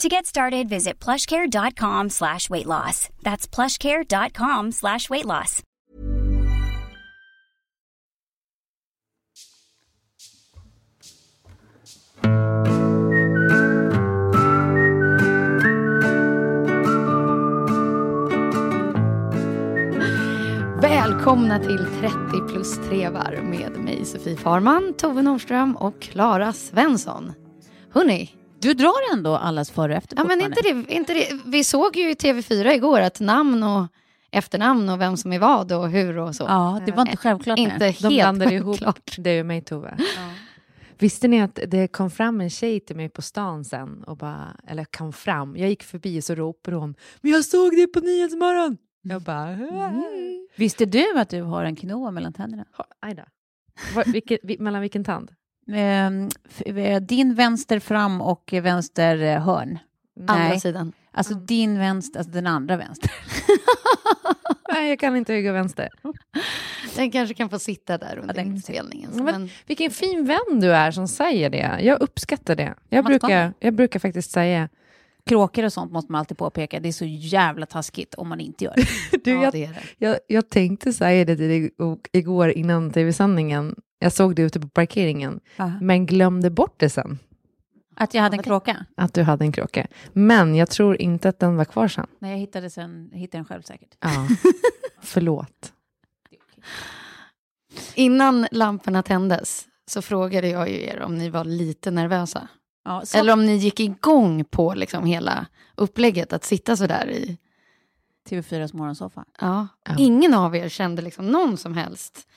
To get started, visit plushcare.com slash weight loss. That's plushcare.com slash weight loss. Välkomna till 30 plus trevar med mig Sofie Farman, Tove Norström och Klara Svensson. Hörni, du drar ändå allas före och efter Ja, men inte det, inte det. Vi såg ju i TV4 igår att namn och efternamn och vem som är vad och hur och så. Ja, det var inte självklart. Inte nej. De helt blandade ihop självklart. dig och mig, Tove. Visste ni att det kom fram en tjej till mig på stan sen och bara, eller kom fram, jag gick förbi och så ropade hon, men jag såg det på Nyhetsmorgon. Jag bara, mm. Visste du att du har en quinoa mellan tänderna? aj då. Var, vilken, vi, mellan vilken tand? Ehm, eh, din vänster fram och vänster eh, hörn. Andra Nej, sidan. alltså din vänster, alltså den andra vänster. Nej, jag kan inte höger och vänster. Den kanske kan få sitta där under den kan inspelningen. Men, Men, Vilken fin vän du är som säger det. Jag uppskattar det. Jag, Man brukar, jag brukar faktiskt säga, Kråkor och sånt måste man alltid påpeka. Det är så jävla taskigt om man inte gör det. du, ja, jag, det det. jag, jag tänkte säga det till dig igår innan tv-sändningen. Jag såg det ute på parkeringen, men glömde bort det sen. Att jag hade en kråka? Att du hade en kråka. Men jag tror inte att den var kvar sen. Nej, jag hittade, sen, jag hittade den själv säkert. Ja. Förlåt. Innan lamporna tändes så frågade jag ju er om ni var lite nervösa. Ja, så, Eller om ni gick igång på liksom hela upplägget att sitta så där i... TV4s morgonsoffa. Ja. Ja. Ingen av er kände liksom någon som helst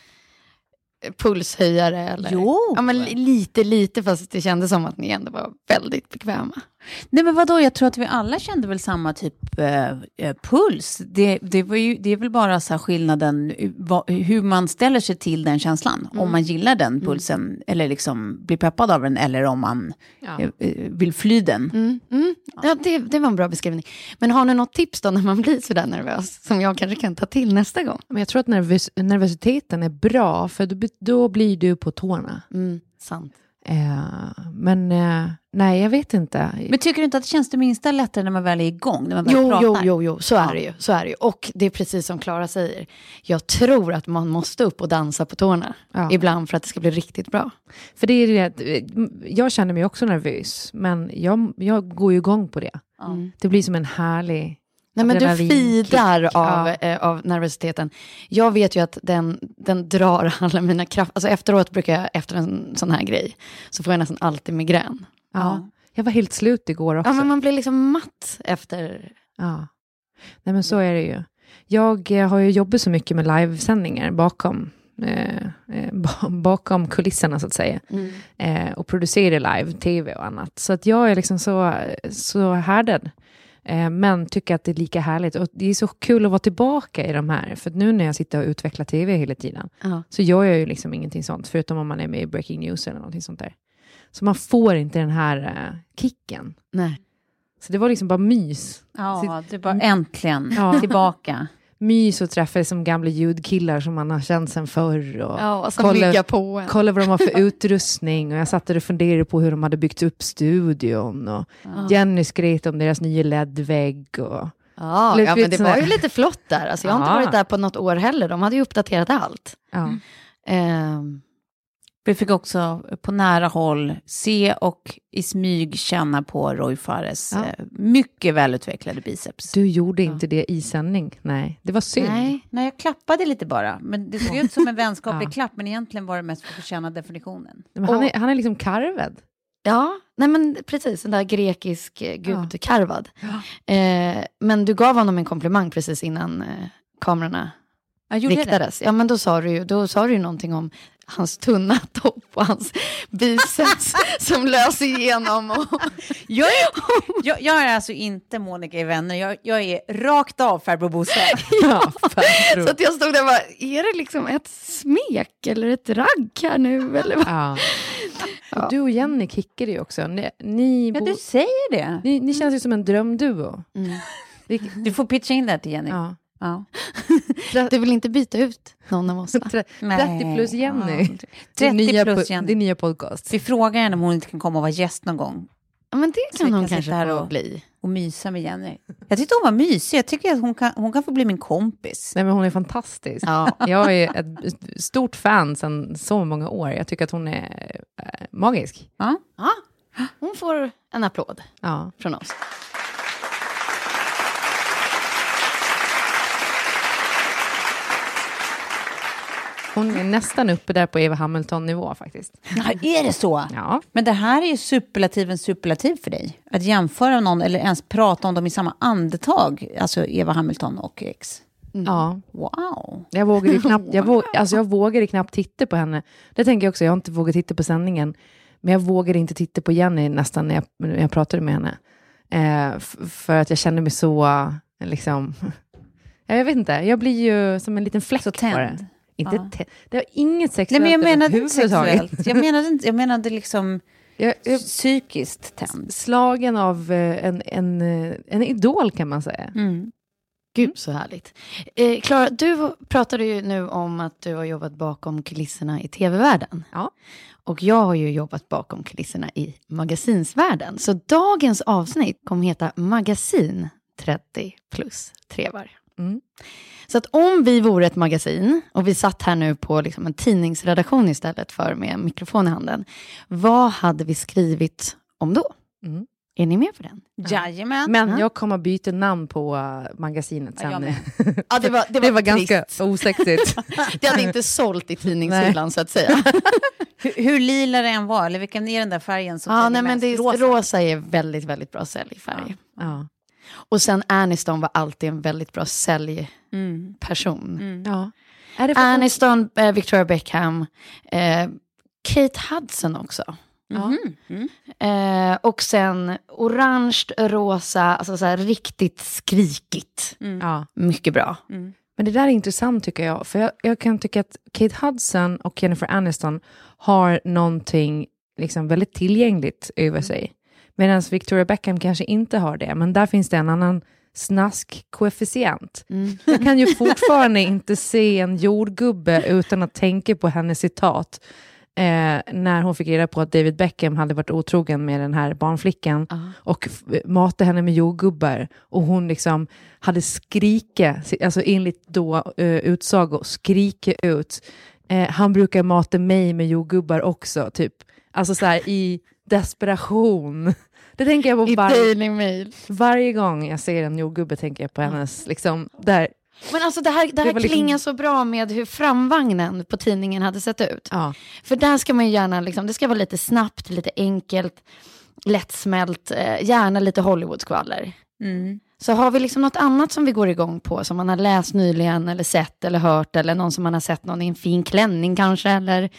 pulshöjare? Eller? Jo. Ja, men li- lite, lite, fast det kändes som att ni ändå var väldigt bekväma. Nej men vadå, jag tror att vi alla kände väl samma typ eh, eh, puls. Det, det, var ju, det är väl bara så här skillnaden vad, hur man ställer sig till den känslan. Om man gillar den pulsen eller liksom blir peppad av den eller om man Ja. eh, eh, vill fly den. Mm, mm. Ja, det, det var en bra beskrivning. Men har ni något tips då när man blir så där nervös som jag kanske kan ta till nästa gång? Men jag tror att nervös, nervositeten är bra, för då, då blir du på tårna. Mm, sant. Eh, men eh, nej, jag vet inte. Men tycker du inte att det känns det minsta lättare när man väl är igång? När man väl Jo, pratar? jo, jo, jo, så är Ja. det ju. Så är det ju. Och det är precis som Klara säger. Jag tror att man måste upp och dansa på tårna Ja. ibland för att det ska bli riktigt bra. För det är det, jag känner mig också nervös, men jag, jag går ju igång på det. Mm. Det blir som en härlig... Nej, men du fidar av, Ja. eh, av nervositeten. Jag vet ju att den, den drar alla mina krafter. Alltså efteråt brukar jag, efter en sån här grej, så får jag nästan alltid migrän. Ja. Jag var helt slut igår också. Ja, men man blir liksom matt efter... Ja. Nej, men så är det ju. Jag eh, har ju jobbat så mycket med livesändningar bakom, eh, eh, ba- bakom kulisserna, så att säga. Eh, och producerar live, tv och annat. Så att jag är liksom så, så härdad. Eh, men tycker att det är lika härligt. Och det är så kul att vara tillbaka i de här. För att nu när jag sitter och utvecklar tv hela tiden, Ja. så gör jag ju liksom ingenting sånt, förutom om man är med i Breaking News eller någonting sånt där. Så man får inte den här eh, kicken. Nej. Så det var liksom bara mys. Ja, det var äntligen Ja. tillbaka. Mys och träffa som gamla ljudkillar som man har känt sen förr. Och Ja, och kolla, på en. kolla vad de har för utrustning. Och jag satt och funderade på hur de hade byggt upp studion. Och Jenny skrek om deras nya LED-vägg. Och... Ja, Lite ja, men det sådär. var ju lite flott där. Alltså, jag har inte Ja. varit där på något år heller. De hade ju uppdaterat allt. Ja. Ehm, Vi fick också på nära håll se och i smyg känna på Roy Fares Ja. eh, mycket välutvecklade biceps. Du gjorde inte det i sändning. Nej, det var synd. nej. Nej, jag klappade lite bara. Men det såg ut som en vänskaplig Ja. klapp, men egentligen var det mest för att förtjäna definitionen. Men han, Och- är, han är liksom karvad. Ja, nej men precis, en där grekisk eh, gud, karvad. Eh, men du gav honom en komplimang precis innan eh, kamerorna Jag gjorde det. riktades. Ja, men då sa du ju, då sa du ju någonting om hans tunna topp och hans biceps som lös igenom. Och, Jag är, jag, jag är alltså inte Monica i Vänner, jag, jag är rakt av farbror Bosse. Ja, så att jag stod där och bara, är det liksom ett smek eller ett ragg här nu? Eller vad? ja. Och du och Jenny kickade ju också. Ni, ni, Ja, du säger det. ni, ni känns ju som en drömduo. Mm. Du får pitcha in det till Jenny. Ja. Ja. Du vill inte byta ut någon av oss? va? Tre- 30 plus Jenny. Ja. Din 30 nya, plus Jenny. Din nya podcast. Vi frågar henne om hon inte kan komma och vara gäst någon gång Ja, men det kan hon kan kanske här och- bli. och mysa med Jenny. Jag tyckte hon var mysig. Jag tycker att hon kan, hon kan få bli min kompis. Nej, men hon är fantastisk. Ja. Jag är ett stort fan sedan så många år. Jag tycker att hon är äh, magisk. Ja. Ja, hon får en applåd Ja. från oss. Hon är nästan uppe där på Eva Hamilton-nivå faktiskt. Ja, är det så? Ja. Men det här är ju superlativen superlativ för dig. Att jämföra någon eller ens prata om dem i samma andetag. Alltså Eva Hamilton och X. ja. Wow. Jag vågade knappt, jag, våg, alltså jag vågade knappt titta på henne. Det tänker jag också, jag har inte vågat titta på sändningen. Men jag vågade inte titta på Jenny nästan när jag, när jag pratade med henne. Eh, för att jag kände mig så, liksom... Ja, jag vet inte, jag blir ju som en liten fläck Så på tänd. det. Inte Ja. det har inget Nej, sexuellt men jag menade inte sexuellt. Jag menade, inte, jag menade liksom Jag, jag, psykiskt tänd. slagen av eh, en, en, eh, en idol kan man säga. Mm. Gud så härligt. Eh, Klara, du pratade ju nu om att du har jobbat bakom kulisserna i tv-världen. Ja. Och jag har ju jobbat bakom kulisserna i magasinsvärlden. Så dagens avsnitt kommer heta Magasin 30 plus trevar. Mm. Så att om vi vore ett magasin och vi satt här nu på liksom en tidningsredaktion istället för med en mikrofon i handen. Vad hade vi skrivit om då? Mm. Är ni med på den? Jajamän. Men Ja. jag kommer byta namn på uh, magasinet Ja, sen. Ja, det var, det Det var, var ganska osexigt. Det hade inte sålt i tidningshyllan så att säga. Hur, hur lila det än var, eller vilken är den där färgen som Ja, nej, men det är, Rosa. rosa. är väldigt, väldigt bra säljfärg. ja. Och sen Aniston var alltid en väldigt bra säljperson. Mm. Ja. Är det för att hon- Aniston, eh, Victoria Beckham, eh, Kate Hudson också. Mhm. Mm. Eh, och sen orange, rosa, alltså så här riktigt skrikigt. Ja. Mycket bra. Mm. Men det där är intressant tycker jag. För jag, jag kan tycka att Kate Hudson och Jennifer Aniston har någonting liksom väldigt tillgängligt över sig. Medan Victoria Beckham kanske inte har det. Men där finns det en annan snaskkoefficient. Mm. Jag kan ju fortfarande inte se en jordgubbe utan att tänka på hennes citat. Eh, när hon fick reda på att David Beckham hade varit otrogen med den här barnflickan Ja. och f- matade henne med jordgubbar. Och hon liksom hade skrikit, alltså enligt då uh, utsago, skrikit ut. Eh, han brukar mata mig med jordgubbar också, typ. Alltså så här i desperation. Det tänker jag på I var- Daily Mail. varje gång jag ser en jordgubbe tänker jag på hennes, liksom, där. Men alltså det här, det här Det liksom- klingar så bra med hur framvagnen på tidningen hade sett ut. Ja. För där ska man ju gärna, liksom, det ska vara lite snabbt, lite enkelt, lättsmält, eh, gärna lite Hollywoodskvaller. Mm. Så har vi liksom något annat som vi går igång på, som man har läst nyligen, eller sett eller hört, eller någon som man har sett någon i en fin klänning kanske, eller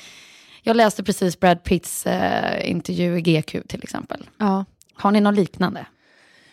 jag läste precis Brad Pitts eh, intervju i GQ till exempel. ja. Har ni något liknande?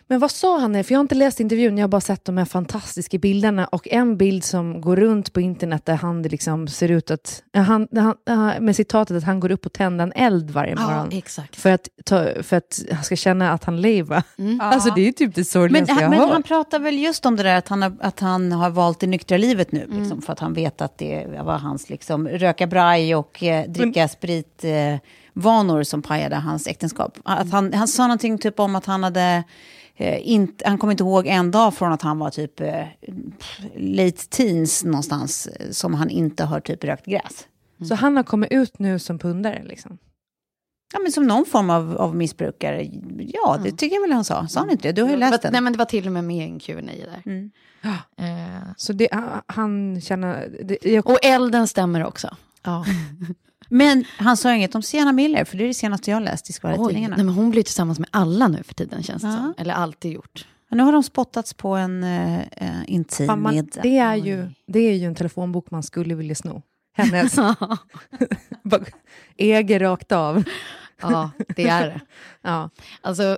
Men vad sa han? För jag har inte läst intervjun, jag har bara sett de här fantastiska bilderna. Och en bild som går runt på internet där han liksom ser ut att... Han, han, med citatet att han går upp och tänder en eld varje morgon. Ja, exakt. För att, ta, för att han ska känna att han lever. Mm. Alltså det är typ det Men, sorgligaste jag han, har men han pratar väl just om det där att han har, att han har valt det nyktra livet nu. Mm. Liksom, för att han vet att det var hans liksom, röka braj och eh, dricka sprit eh, vanor som pajade hans äktenskap. Att han, han sa någonting typ om att han hade... Eh, inte, han kommer inte ihåg en dag från att han var typ eh, late teens någonstans eh, som han inte har typ rökt gräs. Så han har kommit ut nu som pundare liksom. Ja, men som någon form av, av missbrukare. Ja, det tycker jag väl han sa. Sa han inte det? Du har ju läst Nej, den. men det var till och med med en Q&A där. Mm. Eh, Så det, han- han känner... Det, jag, och elden stämmer också. ja. Men han sa inget om Sienna Miller, för det är det senaste jag har läst i skvallertidningarna. nej, men hon blir tillsammans med alla nu för tiden känns det Ja. som. Eller alltid gjort. Nu har de spottats på en uh, intim Fan, man, middag. det, är ju, det är ju en telefonbok man skulle vilja sno. Hennes. Äger rakt av. ja, det är det. Ja. Alltså,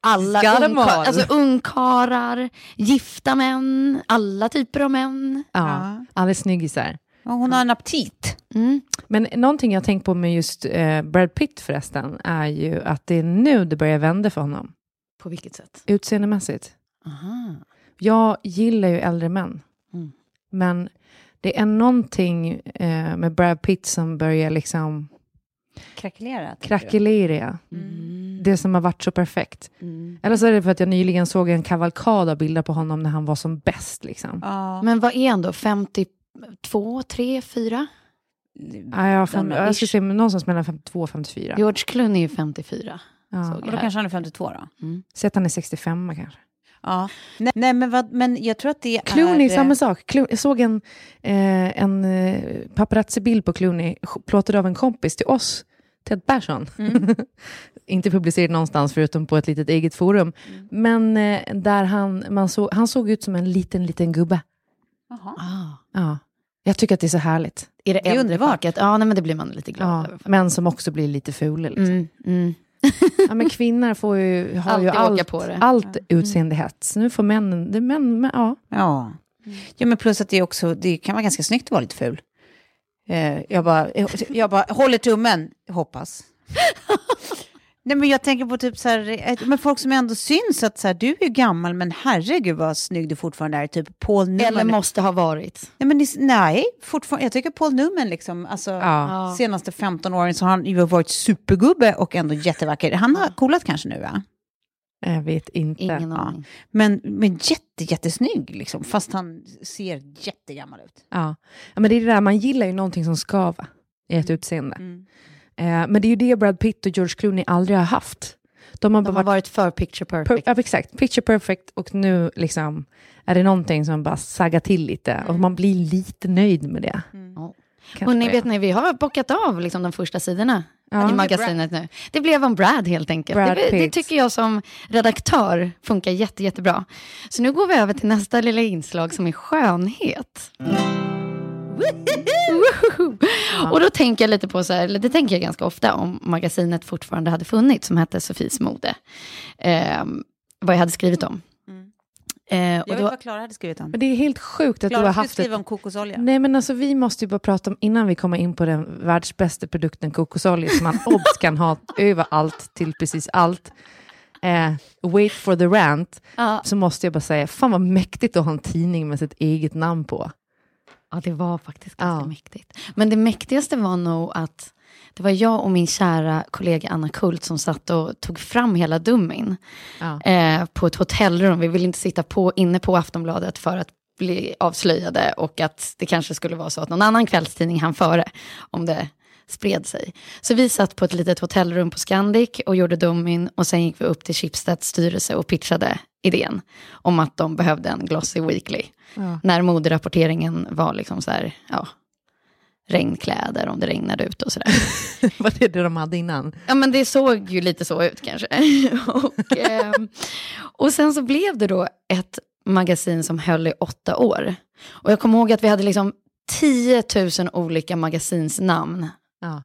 alla ungkar, all. alltså, ungkarar, gifta män, alla typer av män. Ja. Ja. Alla snyggisar. Hon har en aptit. Mm. Men någonting jag tänkt på med just eh, Brad Pitt förresten är ju att det är nu det börjar vända för honom. På vilket sätt? Utseendemässigt. Aha. Jag gillar ju äldre män. Mm. Men det är någonting eh, med Brad Pitt som börjar liksom Krackelera. krackelera. Mm. Det som har varit så perfekt. Mm. Eller så är det för att jag nyligen såg en kavalkad av bilder på honom när han var som bäst. Liksom. Ja. Men vad är han då? 52, 3, 4? Ja, jag, fem, jag skulle säga någonstans mellan 52 och 54. George Clooney är 54. Ja. Och då här. kanske han är 52 då? Säg att han är 65 kanske. Ja. Nej, nej men, vad, men jag tror att det Clooney, är... samma sak. Clo- jag såg en, eh, en eh, paparazzi-bild på Clooney, plåtad av en kompis till oss, Ted Persson. Mm. Inte publicerad någonstans förutom på ett litet eget forum. Mm. Men eh, där han, man såg, han såg ut som en liten, liten gubbe. Jaha. Ah. Ja. Jag tycker att det är så härligt. Är det, Det är underbart. Ja, nej, men det blir man lite glad Ja, över. men som också blir lite fula. Liksom. Mm, mm. Ja, men kvinnor får ju, har ju Alltid åka allt, på det. allt utseendehets. Nu får männen, det män, men, ja. Ja. ja, men plus att det också det kan vara ganska snyggt att vara lite ful. Eh, jag, bara, jag bara håller tummen, hoppas. Nej, men jag tänker på typ så här, men folk som ändå syns att så här, du är ju gammal, men herregud vad snygg du fortfarande är. Typ Paul Newman. Eller måste ha varit. Nej, men, nej fortfarande, jag tycker Paul Newman, liksom, alltså, Ja. senaste 15 åren så har han ju varit supergubbe och ändå jättevacker. Han har coolat kanske nu, va? Jag vet inte. Ingen Ja. aning. Men, men jätte, jättesnygg, liksom, fast han ser jättegammal ut. Ja. ja, men det är det där, man gillar ju någonting som skaver i ett utseende. Mm. Eh, men det är ju det Brad Pitt och George Clooney aldrig har haft. De har De bara har varit varit för picture per, perfect. ja, exakt, picture perfect och nu liksom är det någonting som bara saggar till lite och man blir lite nöjd med det. Kanske Och ni vet ni, vi har bockat av liksom, de första sidorna Ja. i magasinet nu. Det blev en Brad helt enkelt. Brad det, det tycker jag som redaktör funkar jätte, jättebra. Så nu går vi över till nästa lilla inslag som är skönhet. Och då tänker jag lite på så här, eller det tänker jag ganska ofta om magasinet fortfarande hade funnits som hette Sofies mode. Ehm, vad jag hade skrivit om. Eh, Jag och vet då, vad Klara hade skrivit om. Men det är helt sjukt att du Klara har skulle haft skriva ett... om kokosolja. Nej men alltså vi måste ju bara prata om, innan vi kommer in på den världsbästa produkten kokosolja som man obs kan ha överallt till precis allt. Eh, wait for the rant. ja, Så måste jag bara säga, fan vad mäktigt att ha en tidning med sitt eget namn på. Ja, det var faktiskt ganska Ja. mäktigt. Men det mäktigaste var nog att det var jag och min kära kollega Anna Kult som satt och tog fram hela dummin Ja. eh, på ett hotellrum. Vi ville inte sitta på, inne på Aftonbladet för att bli avslöjade och att det kanske skulle vara så att någon annan kvällstidning hann före om det spred sig. Så vi satt på ett litet hotellrum på Scandic och gjorde dummin och sen gick vi upp till Schibsteds styrelse och pitchade idén om att de behövde en Glossy Weekly. Ja. När moderapporteringen var liksom så här, ja, regnkläder om det regnade ute och sådär. Var det det de hade innan? Ja men det såg ju lite så ut kanske. och, ehm, och sen så blev det då ett magasin som höll i åtta år. Och jag kommer ihåg att vi hade liksom 10 000 olika magasinsnamn Ja.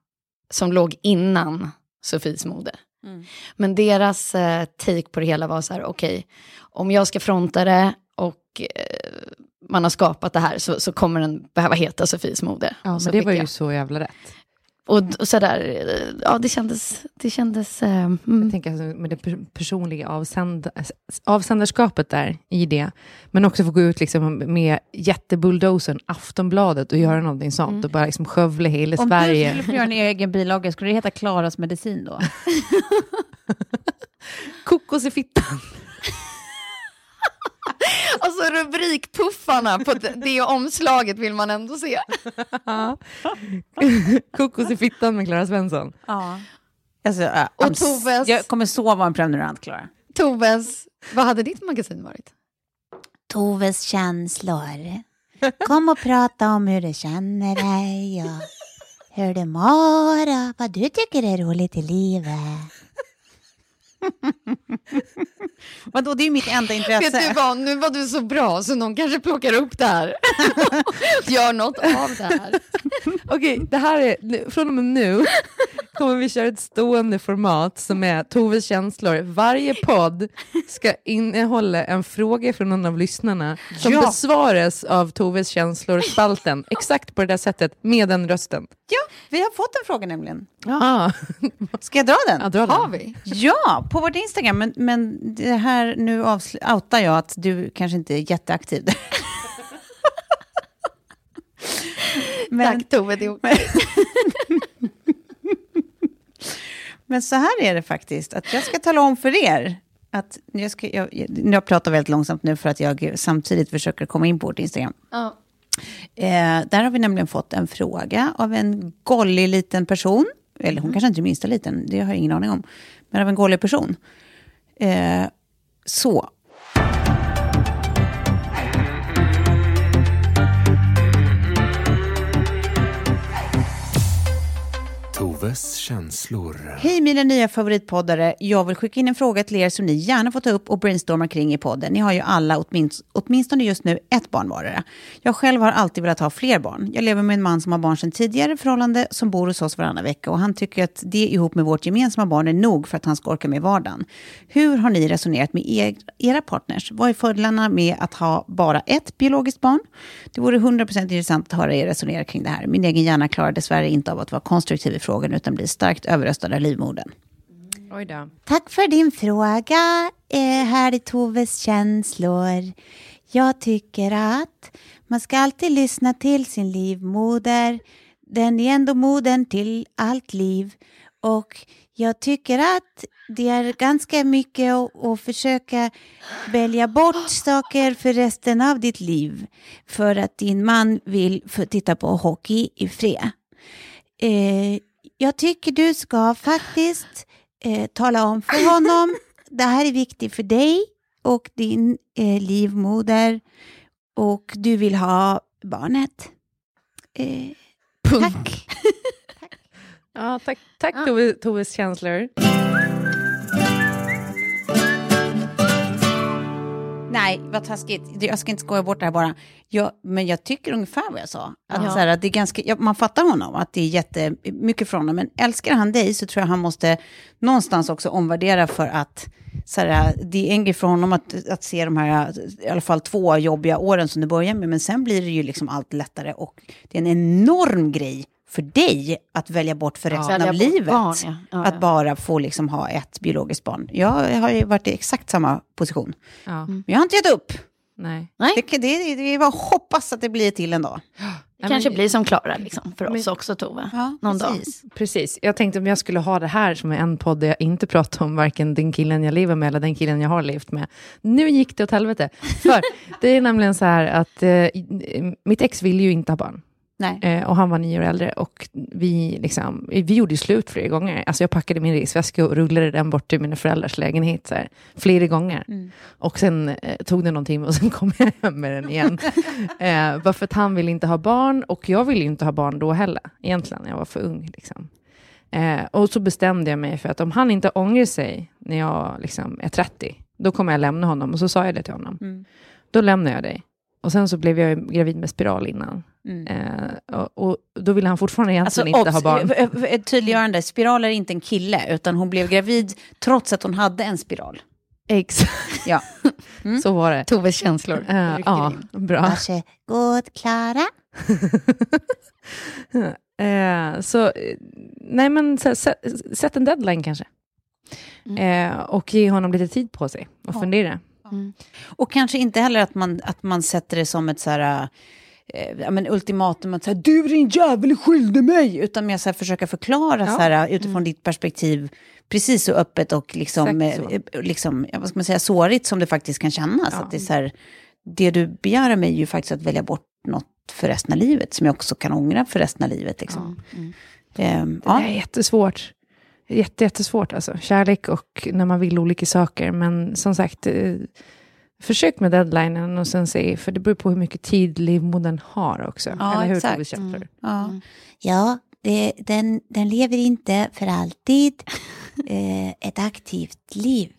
som låg innan Sofies mode. Men deras eh, take på det hela var så här, okej, om jag ska fronta det och eh, man har skapat det här så, så kommer den behöva heta Sofies mode. Ja, men det var ju jag. så jävla rätt. Och, och så där, eh, ja det kändes, det kändes, eh, Jag mm. tänker alltså med det per- personliga avsänd avsändarskapet där i det, men också få gå ut liksom med jättebulldozern Aftonbladet och göra någonting sånt och bara liksom skövla hela Om Sverige. du skulle få göra en egen bilaga, skulle det heta Klaras medicin då? Kokos i fittan. Rubrikpuffarna på det, omslaget vill man ändå se. Kokos i fittan med Klara Svensson. Ja. Alltså, äh, Och Toves- Jag kommer så vara en prenumerant, Klara. Toves, vad hade ditt magasin varit? Toves känslor. Kom och prata om hur du känner dig och hur du mår och vad du tycker är roligt i livet. Vadå, det är ju mitt enda Vet du intresse. vad, nu var du så bra så någon kanske plockar upp det här. och Gör något av det här. Okej, det här är, från och med nu kommer vi köra ett stående format som är Toves känslor. Varje podd ska innehålla en fråga från någon av lyssnarna som Ja. besvaras av Toves känslor-spalten. Exakt på det där sättet, med den rösten. Ja, vi har fått en fråga nämligen. Ja, Ska jag dra den? ja dra Har den. vi? Ja, på vårt Instagram. Men, men det här, nu outar jag att du kanske inte är jätteaktiv. men, Tack Tove, det är okej. men så här är det faktiskt, att jag ska tala om för er att jag, ska, jag, jag pratar väldigt långsamt nu för att jag samtidigt försöker komma in på vårt Instagram. Ja. Eh, där har vi nämligen fått en fråga av en gollig liten person. Eller hon kanske inte är minsta liten, det har jag ingen aning om. Men av en gollig person. Eh, så. Oves känslor. Hej mina nya favoritpoddare. Jag vill skicka in en fråga till er som ni gärna får ta upp och brainstorma kring i podden. Ni har ju alla åtminst, åtminstone just nu ett barn vardera. Jag själv har alltid velat ha fler barn. Jag lever med en man som har barn sedan tidigare förhållande som bor hos oss varannan vecka och han tycker att det ihop med vårt gemensamma barn är nog för att han ska orka med vardagen. Hur har ni resonerat med er, era partners? Vad är fördelarna med att ha bara ett biologiskt barn? Det vore 100% intressant att höra er resonera kring det här. Min egen hjärna klarar dessvärre inte av att vara konstruktiv i frågan utan blir starkt överröstad av livmodern. Oj då. Tack för din fråga, eh, här i Toves känslor. Jag tycker att man ska alltid lyssna till sin livmoder. Den är ändå modern till allt liv. Och jag tycker att det är ganska mycket att, att försöka välja bort saker för resten av ditt liv. För att din man vill få titta på hockey i fred. Eh, jag tycker du ska faktiskt eh, tala om för honom, det här är viktigt för dig och din eh, livmoder och du vill ha barnet. Eh, tack. Ja, tack, tack Tove, Toves känslor. Nej, vad taskigt. Jag ska inte skoja bort det här bara. Jag, men jag tycker ungefär vad jag sa. Att Ja. så här, att det är ganska, ja, man fattar honom, att det är jättemycket för honom. Men älskar han dig så tror jag han måste någonstans också omvärdera för att så här, det är en grej för honom att, att se de här, i alla fall två jobbiga åren som du börjar med. Men sen blir det ju liksom allt lättare och det är en enorm grej för dig att välja bort för resten Välja av livet. barn, ja. Ja, att ja. bara få liksom ha ett biologiskt barn. Jag har ju varit i exakt samma position. Ja, Men jag har inte gett upp. nej. Det, det, det är bara att hoppas att det blir till en dag. Det kanske blir som Klara liksom, för oss också Tove. Någon dag. Precis. Jag tänkte om jag skulle ha det här som är en podd där jag inte pratar om varken den killen jag lever med eller den killen jag har levt med. Nu gick det åt helvete. För det är nämligen så här att eh, mitt ex ville ju inte ha barn. Eh, och han var nio år äldre och vi, liksom, vi gjorde slut flera gånger. Alltså jag packade min resväska och rullade den bort till mina föräldrars lägenhet så här, flera gånger. Och sen eh, tog det någon timme och sen kom jag hem med den igen. eh, bara för att han ville inte ha barn och jag ville inte ha barn då heller. Egentligen, jag var för ung. Liksom. Eh, och så bestämde jag mig för att om han inte ångrar sig när jag liksom, är 30, då kommer jag lämna honom. Och så sa jag det till honom. Då lämnar jag dig. Och sen så blev jag gravid med spiral innan. Mm. Eh, och, och då ville han fortfarande Alltså, egentligen inte obs, ha barn. eh, eh, Ett tydliggörande, spiral är inte en kille, utan hon blev gravid trots att hon hade en spiral. Exakt, Ja. så var det. Toves känslor. Eh, ja, in. bra. Varsågod, Klara. Eh, så, eh, nej men så, sätt, sätt en deadline kanske. Eh, och ge honom lite tid på sig och Ja. fundera. Och kanske inte heller att man, att man sätter det som ett så här, eh, ja, men ultimatum att säga du din jävel är skyldig mig, utan mer så här, försöka förklara så här, utifrån ditt perspektiv precis så öppet och liksom, så. eh, liksom ja, vad ska man säga, sårigt som det faktiskt kan kännas. Ja. Att det, är så här, det du begär av mig är ju faktiskt att välja bort något för resten av livet, som jag också kan ångra för resten av livet. Liksom. Ehm, Det ja. är jättesvårt. Jätte, jättesvårt alltså. Kärlek och när man vill olika saker. Men som sagt, eh, försök med deadlinen och sen se, för det beror på hur mycket tid livmodern har också. Ja, Eller hur exakt. Kjellflor? Ja. Ja, det, den, den lever inte för alltid eh, ett aktivt liv.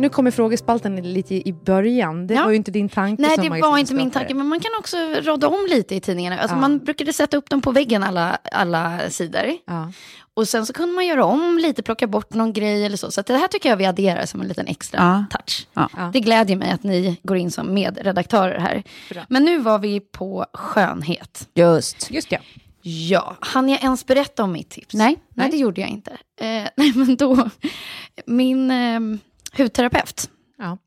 Nu kommer frågespalten lite i början. Det Ja. var ju inte din tanke Nej, som det var inte min tanke. Men man kan också råda om lite i tidningarna. Alltså, Ja. Man brukade sätta upp dem på väggen, alla, alla sidor. Ja. Och sen så kunde man göra om lite, plocka bort någon grej eller så. Så det här tycker jag vi adderar som en liten extra Ja. touch. Det glädjer mig att ni går in som medredaktörer här. Bra. Men nu var vi på skönhet. Just. Just ja. Ja, hann jag ens berätta om mitt tips? Nej. Nej, det gjorde jag inte. Eh, nej, men då, min eh, hudterapeut, Ja.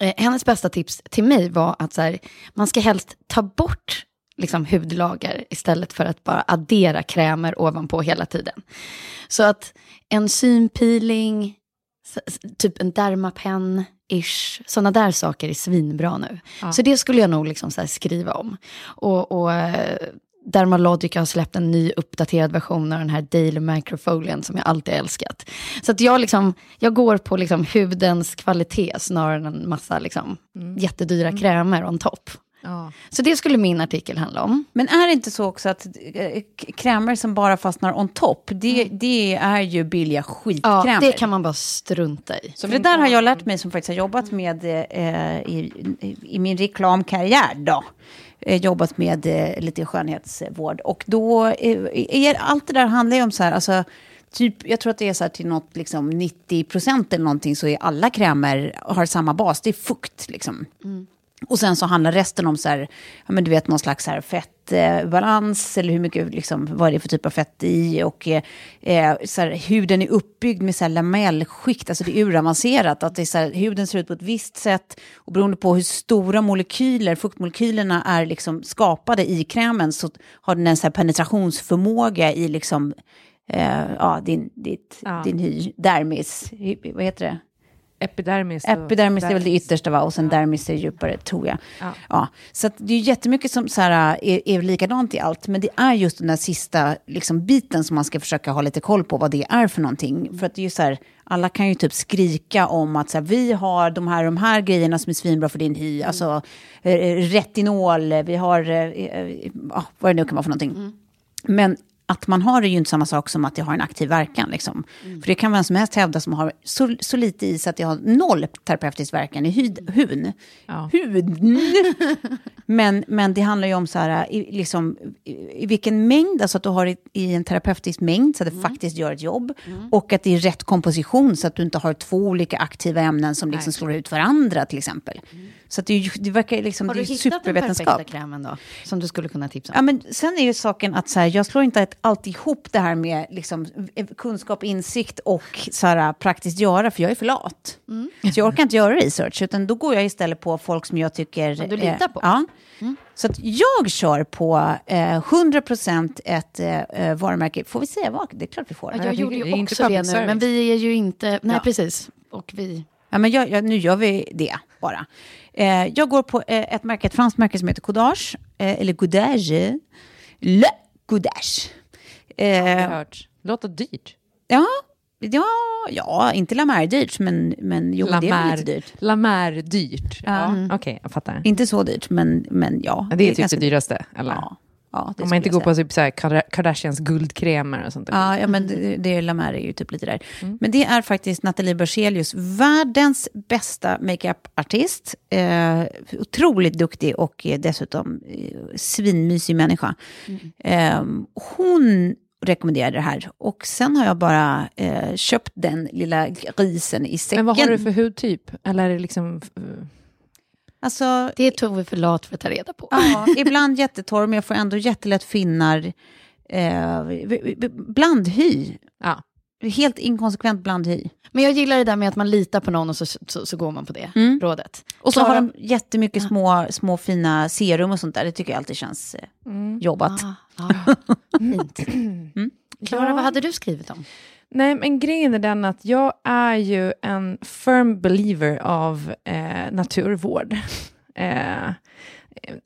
eh, hennes bästa tips till mig var att så här, man ska helst ta bort liksom, hudlager istället för att bara addera krämer ovanpå hela tiden. Så att en synpeeling, typ en dermapen, ish, sådana där saker är svinbra nu. Ja. Så det skulle jag nog liksom skriva om. Och, och Dermalogica har släppt en ny uppdaterad version av den här Daily Microfolien som jag alltid älskat. Så att jag, liksom, jag går på liksom hudens kvalitet snarare än en massa liksom, jättedyra krämer on top. Ja. Så det skulle min artikel handla om. Men är det inte så också att eh, krämer som bara fastnar on top, det, det är ju billiga Ja, skitkrämer. det kan man bara strunta i. Så för det där har jag lärt mig som faktiskt har jobbat med eh, i, i, i min reklamkarriär då. Eh, jobbat med eh, lite skönhetsvård. Och då, eh, är, allt det där handlar ju om så här, alltså, typ, jag tror att det är så här till något liksom 90 procent eller någonting så är alla krämer har samma bas, det är fukt liksom. Mm. Och sen så handlar resten om så här, ja, men du vet någon slags här fettbalans eller hur mycket, liksom, vad är det för typ av fett i och eh, eh, så här, huden är uppbyggd med så här lamellskikt, alltså det är uravancerat, att det är så här, huden ser ut på ett visst sätt och beroende på hur stora molekyler, fuktmolekylerna är liksom skapade i krämen så har den en så här penetrationsförmåga i liksom, eh, ja, din, ditt, Ja. din hy, dermis, hy, vad heter det? Epidermis. Epidermis är väl det yttersta va? Och sen dermis är djupare tror jag. Ja. Ja. Så det är jättemycket som så här, är, är likadant i allt. Men det är just den där sista liksom, biten som man ska försöka ha lite koll på vad det är för någonting. För att det är ju så här, alla kan ju typ skrika om att så här, vi har de här, de här grejerna som är svinbra för din hy. Alltså eh, retinol, vi har, eh, eh, ja, vad det nu kan vara för någonting. Men att man har det är ju inte samma sak som att det har en aktiv verkan. Liksom. För det kan vem som helst hävda som har så, så lite i så att det har noll terapeutisk verkan i hud, huden. Ja. Huden. men, men det handlar ju om så här, i, liksom, i, i vilken mängd, alltså att du har i, i en terapeutisk mängd så att det faktiskt gör ett jobb. Och att det är rätt komposition så att du inte har två olika aktiva ämnen som liksom Nej. slår ut varandra till exempel. Så att det, det verkar liksom, Har det du är hittat den supervetenskap. perfekta krämen då? Som du skulle kunna tipsa om? Ja, men sen är ju saken att så här, jag slår inte alltid ihop det här med liksom, eh, kunskap, insikt och så här, praktiskt göra, för jag är för lat. Mm. Så jag orkar inte göra research, utan då går jag istället på folk som jag tycker... Som du litar på. ja. Så att jag kör på eh, 100% ett eh, eh, varumärke. Får vi säga vad? Det är klart vi får. Ja, Ja, jag det- gjorde det ju inte också det nu, public service. men vi är ju inte... Nej, Ja. precis. Och vi... Ja, men jag, jag, nu gör vi det bara. Eh, jag går på eh, ett märke, ett franskt märke som heter Codage, eh, eller Godage. Le Godage. Eh. Låter dyrt. ja, ja, ja, inte La Mer dyrt, men, men jo, det är väl lite dyrt. La Mer dyrt. Ja. Ja. Okej, jag fattar. Inte så dyrt, men, men ja. Ja, det är typ ganska- det dyraste, eller? Ja. Ja, Om man inte går på typ så Kardashians guldkremer och sånt. Ja, ja men det, det Lamar är ju typ lite där. Mm. Men det är faktiskt Nathalie Berzelius, världens bästa makeup-artist. Eh, otroligt duktig och eh, dessutom eh, svinmysig människa. Eh, hon rekommenderade det här och sen har jag bara eh, köpt den lilla grisen i säcken. Men vad har du för hudtyp? Eller är det liksom... Alltså, Det är Tove för lat för att ta reda på. Ja, ibland jättetorr, men jag får ändå jättelätt finnar. Eh, blandhy. Ja. Helt inkonsekvent blandhy. Men jag gillar det där med att man litar på någon och så, så, så går man på det Mm. rådet. Och så Klara- har de jättemycket små, små fina serum och sånt där. Det tycker jag alltid känns eh, jobbat. Ah, ah, fint. Klara, Ja. vad hade du skrivit om? Nej, men grejen är den att jag är ju en firm believer av eh, naturvård. Eh,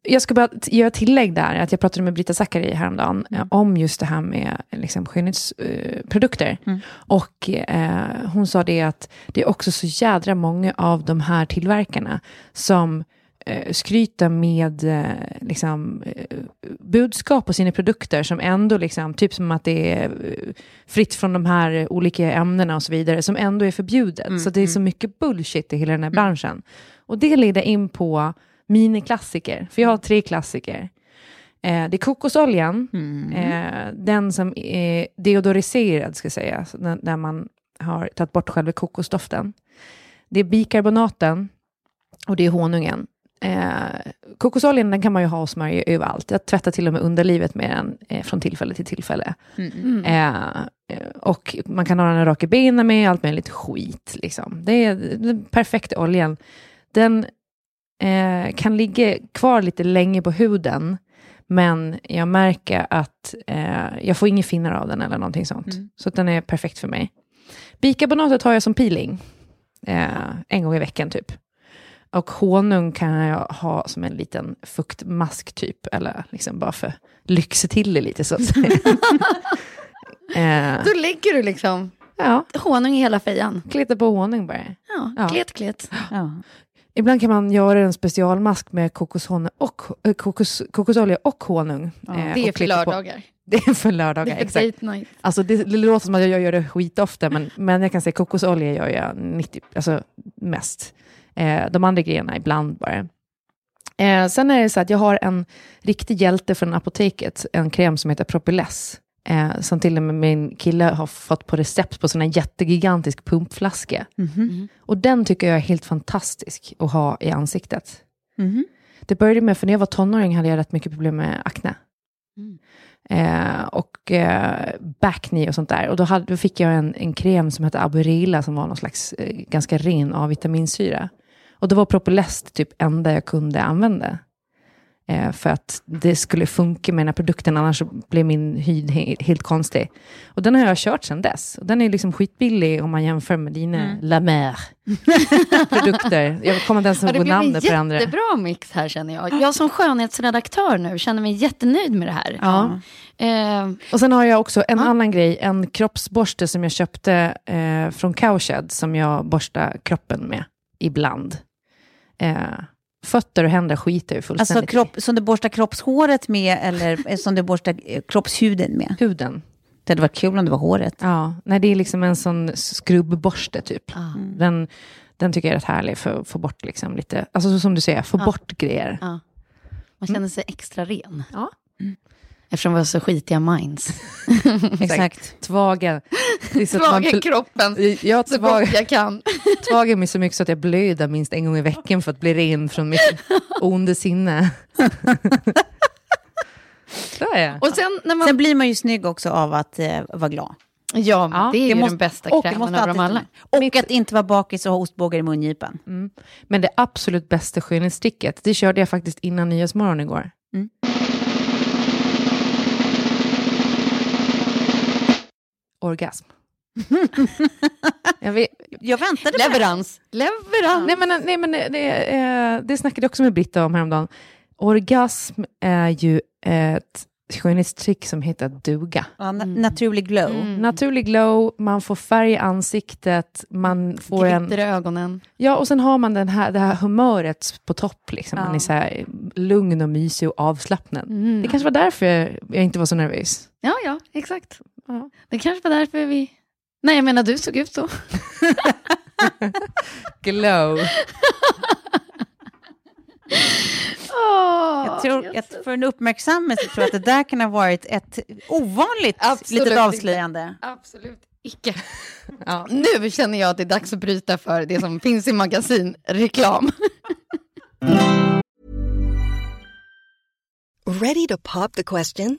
jag ska bara göra tillägg där, att jag pratade med Brita Zackari häromdagen eh, om just det här med liksom, skönhetsprodukter. Eh, produkter. Och eh, hon sa det att det är också så jädra många av de här tillverkarna som eh, skryter med eh, liksom, eh, budskap på sina produkter som ändå, liksom, typ som att det är fritt från de här olika ämnena och så vidare, som ändå är förbjudet. så det är så mycket bullshit i hela den här branschen. Och det leder in på miniklassiker, för jag har tre klassiker. Eh, det är kokosoljan, eh, den som är deodoriserad, ska jag säga, där man har tagit bort själva kokosdoften. Det är bikarbonaten och det är honungen. Eh, kokosoljan den kan man ju ha och smörja överallt. Jag tvättar till och med underlivet med den eh, från tillfälle till tillfälle. Eh, eh, och man kan ha den rak i benen med, allt möjligt skit. Liksom. Det är den perfekta oljan. Den eh, kan ligga kvar lite länge på huden, men jag märker att eh, jag får inga finnar av den eller någonting sånt. Så att den är perfekt för mig. Bikarbonatet har jag som peeling, eh, en gång i veckan typ. Och honung kan jag ha som en liten fuktmask typ, eller liksom bara för lyxa till det lite så att säga. eh, Då lägger du liksom ja, honung i hela fejan. kleta på honung bara. Ja, Ja. klet, klet. Ja. Ibland kan man göra en specialmask med och, äh, kokos, kokosolja och honung. eh, Det är för lördagar. Det är för Det lördagar, är för exakt. date night. Alltså det, det låter som att jag gör det skitofta, men, men jag kan säga kokosolja gör jag 90, alltså mest. Eh, de andra grejerna ibland bara. Eh, sen är det så att jag har en riktig hjälte från apoteket, en kräm som heter Propyless. Eh, som till och med min kille har fått på recept på sån här jättegigantisk pumpflaska. Och den tycker jag är helt fantastisk att ha i ansiktet. Mhm. Det började med, för när jag var tonåring hade jag rätt mycket problem med akne. Eh, och eh, backney och sånt där. Och då, hade, då fick jag en, en kräm som hette Aburila som var någon slags eh, ganska ren A-vitaminsyra. Och då var Propylest typ enda jag kunde använda. Eh, för att det skulle funka med den här produkten, annars blev min hud he- helt konstig. Och den har jag kört sedan dess. Och den är liksom skitbillig om man jämför med dina La Mer produkter. Jag kommer inte ens ihåg det blev en namnet på det andra. jättebra mix här känner jag. Jag som skönhetsredaktör nu känner mig jättenöjd med det här. Ja. Eh, Och sen har jag också en Ja. annan grej, en kroppsborste som jag köpte eh, från Cowshed, som jag borstar kroppen med ibland. Eh, fötter och händer skiter jag Alltså fullständigt kropp, som du borstar kroppshåret med eller som du borstar eh, kroppshuden med? Huden. Det hade varit kul om det var håret. Ja, nej, det är liksom en sån skrubbborste typ. ah, Den, den tycker jag är rätt härlig för att få bort liksom lite, alltså så som du säger, få Ja. bort grejer. ja. Man känner sig extra ren. Ja. Eftersom vi har så skitiga minds. Exakt. Tvagen. Det Tvaga pl- kroppen jag så tvag, gott jag kan. tvagar mig så mycket så att jag blöder minst en gång i veckan för att bli ren från mitt onda sinne. Så är jag. Och sen när man... Sen blir man ju snygg också av att eh, vara glad. ja, Ja, det är ju måste- den bästa det krämen av dem alla. Och att inte vara bakis och ha ostbågar i mungipan. Men det absolut bästa skönhetssticket, det körde jag faktiskt innan Nyhetsmorgon igår. Mm. Orgasm. jag vet, Jag väntade på det. Leverans. Leverans. nej, men, nej, men det, eh, det snackade jag också med Britta om häromdagen. Orgasm är ju ett skönhetstrick som heter duga. Ja, na- naturlig glow. Mm. Naturlig glow, man får färg i ansiktet, man får en... Glitter i ögonen. Ja, och sen har man den här, det här humöret på topp. Liksom. Man Ja. är så här lugn och mysig och avslappnad. Mm. Det kanske var därför jag inte var så nervös. Ja, ja, exakt. Ja. Det kanske var därför vi... Nej, jag menar du såg ut så. Glow. Jag tror att för en uppmärksamme så tror jag att det där kan ha varit ett ovanligt Absolut litet inte. avslöjande. Absolut icke. Ja, nu känner jag att det är dags att bryta för det som finns i magasin, reklam. Ready to pop the question?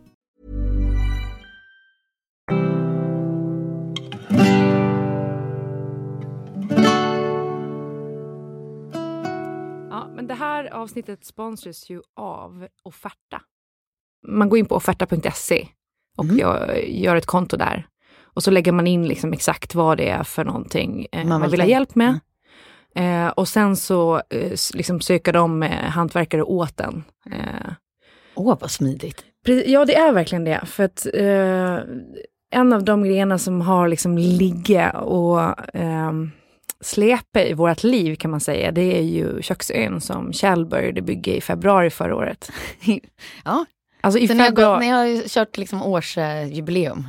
Det här avsnittet sponsras ju av Offerta. Man går in på offerta.se och gör, gör ett konto där. Och så lägger man in liksom exakt vad det är för någonting eh, man, vill vill ha hjälp med. Eh, och sen så eh, liksom söker de eh, hantverkare åt den. Eh, Åh, vad smidigt. Ja, det är verkligen det. För att eh, en av de grejerna som har liksom ligga och släpa i vårt liv kan man säga, det är ju köksön som Kjell började bygga i februari förra året. Ja, Alltså i så ni har, gått, februari, ni har kört liksom årsjubileum.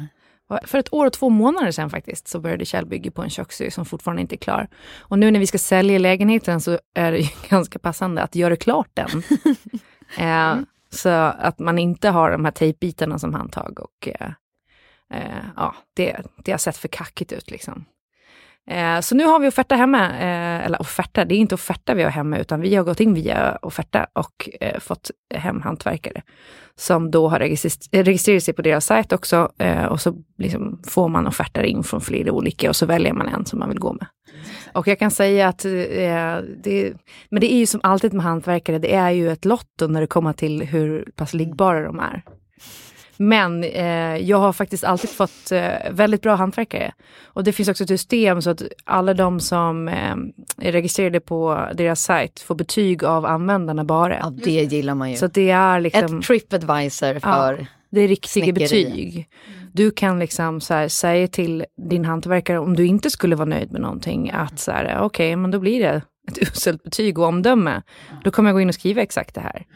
för ett år och två månader sedan faktiskt, så började Kjell bygga på en köksö som fortfarande inte är klar. Och nu när vi ska sälja lägenheten så är det ju ganska passande att göra klart den. eh, så att man inte har de här tejpbitarna som handtag och eh, eh, ja, det, det har sett för kackigt ut liksom. Eh, så nu har vi offerta hemma, eh, eller offerta, det är inte offerta vi har hemma, utan vi har gått in via offerta och eh, fått hem hantverkare som då har registrerat, eh, registrerat sig på deras sajt också eh, och så liksom får man offerter in från flera olika och så väljer man en som man vill gå med. Och jag kan säga att, eh, det, men det är ju som alltid med hantverkare, det är ju ett lotto när det kommer till hur pass liggbara de är. Men eh, jag har faktiskt alltid fått eh, väldigt bra hantverkare. Och det finns också ett system så att alla de som eh, är registrerade på deras sajt får betyg av användarna bara. Ja, det gillar man ju. Så det är liksom... Ett tripadvisor för... Det är riktiga Snickeri. betyg. Du kan liksom så här, säga till din hantverkare om du inte skulle vara nöjd med någonting att så här, okej, men då blir det ett uselt betyg och omdöme. Då kommer jag gå in och skriva exakt det här.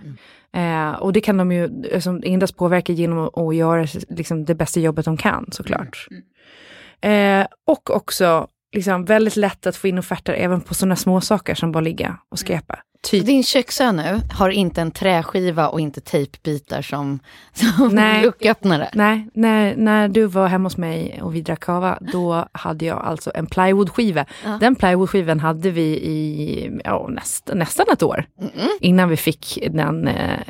Eh, och det kan de ju liksom, endast påverka genom att, göra liksom, det bästa jobbet de kan såklart. Eh, och också liksom, väldigt lätt att få in offerter även på sådana små saker som bara ligga och skräpa. Typ Din köksö nu har inte en träskiva och inte tejpbitar som, som Nej. lucköppnare. Nej, när, när du var hemma hos mig och vi drack kava, då hade jag alltså en plywoodskiva. Den plywoodskivan hade vi i ja, näst, nästan ett år. Innan vi fick den eh,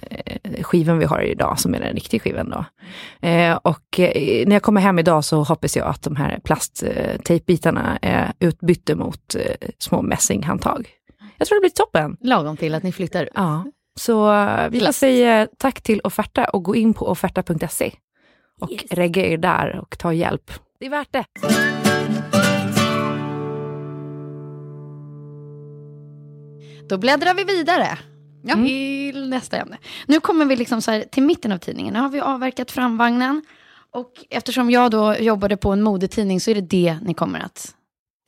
skivan vi har idag, som är den riktiga skivan då. Eh, och eh, när jag kommer hem idag så hoppas jag att de här plasttejpbitarna är utbytte mot eh, små mässinghandtag. Jag tror det blir toppen. Lagom till att ni flyttar. Ja. Så eh, vi säga tack till Offerta och gå in på offerta.se och Yes. regga er där och ta hjälp. Det är värt det. Då bläddrar vi vidare till nästa ämne. Nu kommer vi liksom så till mitten av tidningen. Nu har vi avverkat framvagnen. Och eftersom jag då jobbade på en modetidning så är det det ni kommer att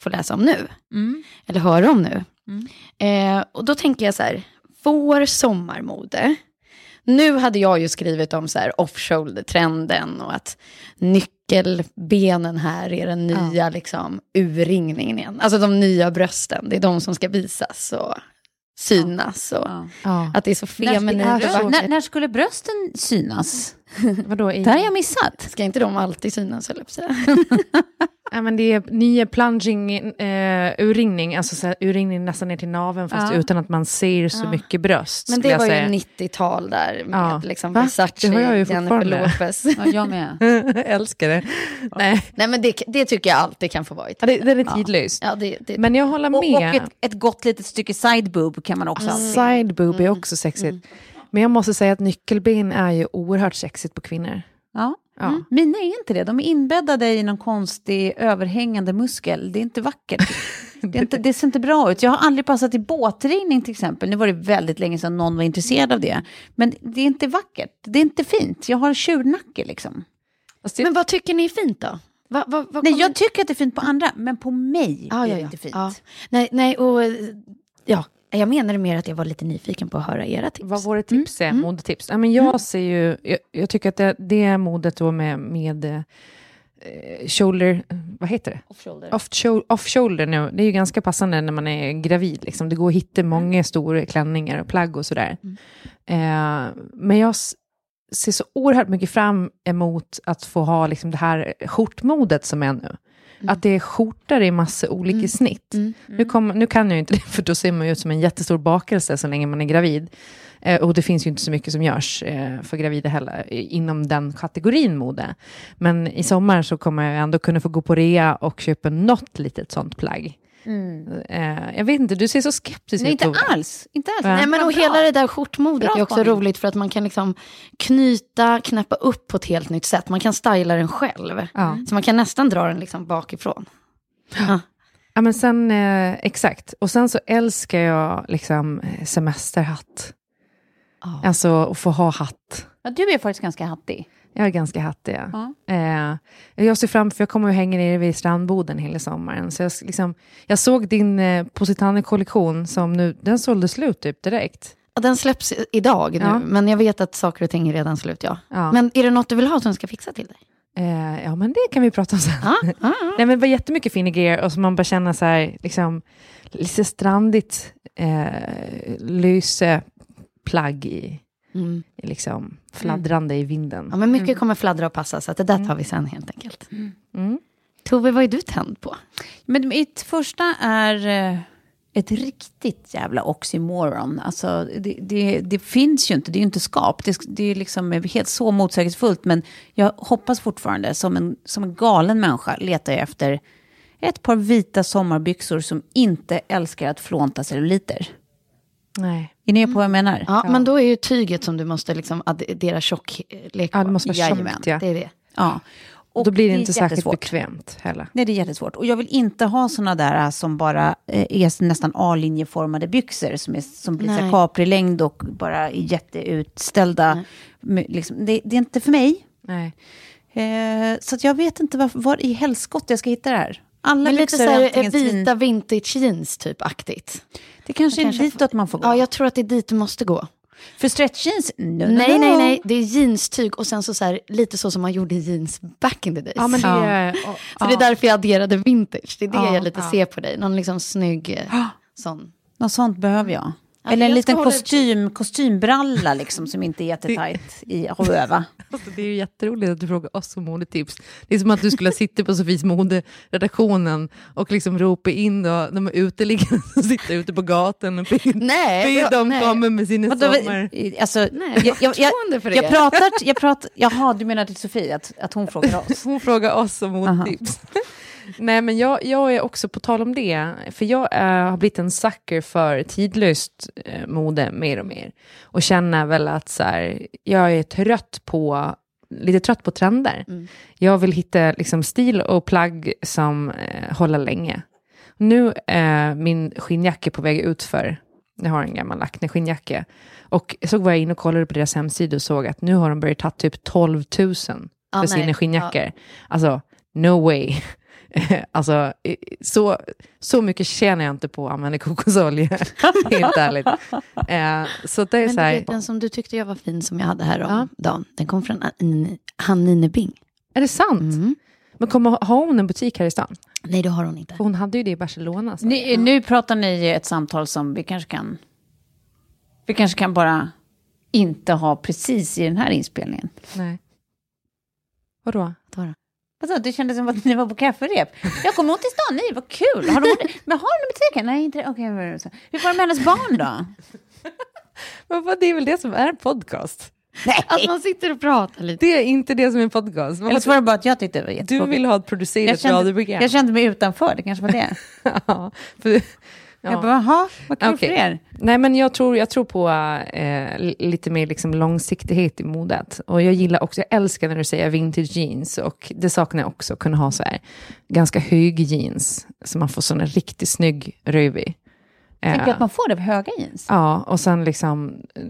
få läsa om nu. Mm. Eller höra om nu. Eh, och då tänker jag så här, vår sommarmode. Nu hade jag ju skrivit om så här off-shoulder-trenden och att nyckelbenen här är den nya liksom, urringningen igen. Alltså de nya brösten, det är de som ska visas och synas. Och Ja. Ja. Att det är så feminint när, när, när skulle brösten synas? Vadå? I, Det här har jag missat. Ska inte de alltid synas, höll jag ja, men det är nya plunging eh, urringning, alltså så här, urringning nästan ner till naveln fast Ja. utan att man ser så mycket bröst. Men det var säga. ju 90-tal där med Ja. liksom Va? Versace, Det har jag ju Jennifer. Lopez. Ja, jag med. Jag älskar det. Nej, Nej men det, det tycker jag alltid kan få vara i ja, det, den är tidlös. Ja, det, det, Men jag håller Och, och med. ett, ett gott litet stycke side boob kan man också ha. Side boob är också sexigt. Men jag måste säga att nyckelben är ju oerhört sexigt på kvinnor. Ja. Ja. Mm. Mina är inte det. De är inbäddade i någon konstig överhängande muskel. Det är inte vackert. Det, inte, det ser inte bra ut. Jag har aldrig passat i båtringning till exempel. Nu var det väldigt länge sedan någon var intresserad av det. Men det är inte vackert. Det är inte fint. Jag har tjurnacke liksom. Men vad tycker ni är fint då? Va, va, vad Nej, jag tycker att det är fint på andra, men på mig Ja, är det ja. inte fint. Ja. Nej, nej, och ja, jag menade mer att jag var lite nyfiken på att höra era tips. Vad våra tips är, modetips. Ja, men jag ser ju, jag, jag tycker att det, det modet då med, med eh, shoulder, vad heter det? Off-shoulder. Off, shoulder, off shoulder nu, det är ju ganska passande när man är gravid. Liksom. Det går att hitta många stora klänningar och plagg och sådär. Eh, men jag ser så oerhört mycket fram emot att få ha liksom, det här skjortmodet som är nu. Att det är skjortor i massa olika snitt. Nu, kom, nu kan jag inte det, för då ser man ju ut som en jättestor bakelse så länge man är gravid. Eh, och det finns ju inte så mycket som görs eh, för gravida heller, inom den kategorin mode. Men i sommar så kommer jag ändå kunna få gå på rea och köpa något litet sånt plagg. Eh, jag vet inte, du ser så skeptisk ut. inte alls. Inte alls. Nej, Nej, men och hela det där skjortmodet Bra är också spaning. roligt för att man kan liksom knyta, knäppa upp på ett helt nytt sätt. Man kan styla den själv. Ja. Så man kan nästan dra den liksom bakifrån. Ja. Ja, men sen, eh, exakt. Och sen så älskar jag liksom eh, semesterhatt. Ja. Alltså att få ha hatt. Ja, du är faktiskt ganska hattig. Jag är ganska hattig. Ja. Ja. Eh, jag ser fram för jag kommer att hänga nere vid strandboden hela sommaren. Så jag, liksom, jag såg din eh, Positano-kollektion som nu, den sålde slut typ direkt. Ja, Den släpps idag nu, Ja. men jag vet att saker och ting är redan slut. Ja. Ja. Men är det något du vill ha som ska fixa till dig? Eh, ja, men det kan vi prata om sen. Ja, ja, ja. Nej, men det var jättemycket fina grejer och så man bara känner så här, liksom, lite strandigt eh, lyse plagg i, Mm. i liksom, fladdrande i vinden. ja, men mycket kommer fladdra och passa, så att det där tar vi sen helt enkelt. Mm. Tove, vad är du tänd på? Men mitt första är eh, ett riktigt jävla oxymoron. Alltså, det, det, det finns ju inte, det är ju inte skap. Det, det är liksom helt så motsägelsefullt. Men jag hoppas fortfarande, som en, som en galen människa, letar jag efter ett par vita sommarbyxor som inte älskar att flånta celluliter. Nej. Är ni på vad jag menar? Ja, Men då är ju tyget som du måste liksom addera tjocklek på. Ja, det måste vara Jajamän. tjockt. Ja. Det är det. Ja. Och Då blir det är inte särskilt bekvämt heller. Nej, det är jättesvårt. Och jag vill inte ha såna där som bara eh, är nästan A-linjeformade byxor som, är, som blir så här Nej. Capri-längd och bara är jätteutställda. Liksom, det, det är inte för mig. Nej. Eh, så att jag vet inte var, var i helskott jag ska hitta det här. Alla Men lite så är här, eh, vita vintage jeans typ aktigt. Det kanske är kanske ditåt man får gå. Ja, jag tror att det är dit du måste gå. För stretch jeans? No, no, Nej, no. nej, nej. Det är jeanstyg och sen så, så här, lite så som man gjorde jeans back in the days. Ja, men det Ja. är... Så det är därför jag adderade vintage. Det är det Ja, jag lite ja. ser på dig. Någon liksom snygg eh, sån. Något sånt behöver jag. Eller en liten ska hålla- kostym, kostymbralla liksom, som inte är jättetajt i att öva. Alltså, det är ju jätteroligt att du frågar oss om modetips. Det är som att du skulle suttit på Sofies moderedaktionen och liksom ropa in då, de uteliggare som sitter ute på gatan och be, Nej, be dem nej. komma med sina Vadå, sommar... alltså, Nej, jag, jag, jag, för jag pratar, jag pratar, jaha, du menar till Sofie, att, att hon frågar oss? Hon frågar oss om modetips. Nej, men jag, jag är också på tal om det, för jag eh, har blivit en sucker för tidlöst eh, mode mer och mer. Och känner väl att så här, jag är trött på, lite trött på trender. Jag vill hitta liksom, stil och plagg som eh, håller länge. Nu är min skinnjacka på väg ut för jag har en gammal Acne skinnjacka. Och så var jag inne och kollade på deras hemsida och såg att nu har de börjat ta typ 12 000 för Ja, nej. sina skinnjackor. Alltså, no way. alltså, så, så mycket tjänar jag inte på att använda kokosolja, helt ärligt. Eh, så det är Men så här, vet, den som du tyckte jag var fin som jag hade här om Ja. dagen, den kom från An- Hannine Bing. är det sant? Mm. Men kommer, har hon en butik här i stan? Nej, det har hon inte. För hon hade ju det i Barcelona. Så. Ni, nu pratar ni ett samtal som vi kanske kan... Vi kanske kan bara inte ha precis i den här inspelningen. Nej. Vadå? Vadå? Vadå, det kändes som att ni var på kafferep. Jag kommer åt till stan, nej vad kul. Har de, men har de butiken? Nej, inte det. Okej, så. hur var det med hennes barn då? Men vad, det är väl det som är en podcast? Att man sitter och pratar lite. Det är inte det som är en podcast. Vad Eller så var det bara att jag tyckte det var Du jättetråkigt. vill ha ett producerat radioprogram. jag kände mig utanför, det kanske var det. ja, för, ja. Jag bara, jaha, vad kul Okej. för er. Nej, men jag tror, jag tror på eh, li- lite mer liksom långsiktighet i modet. Och jag gillar också, jag älskar när du säger vintage jeans. Och det saknar jag också, kunna ha så här ganska hög jeans. Så man får sån en riktigt snygg röv i. Tänker Eh, att man får det på höga jeans. Ja, och sen liksom eh,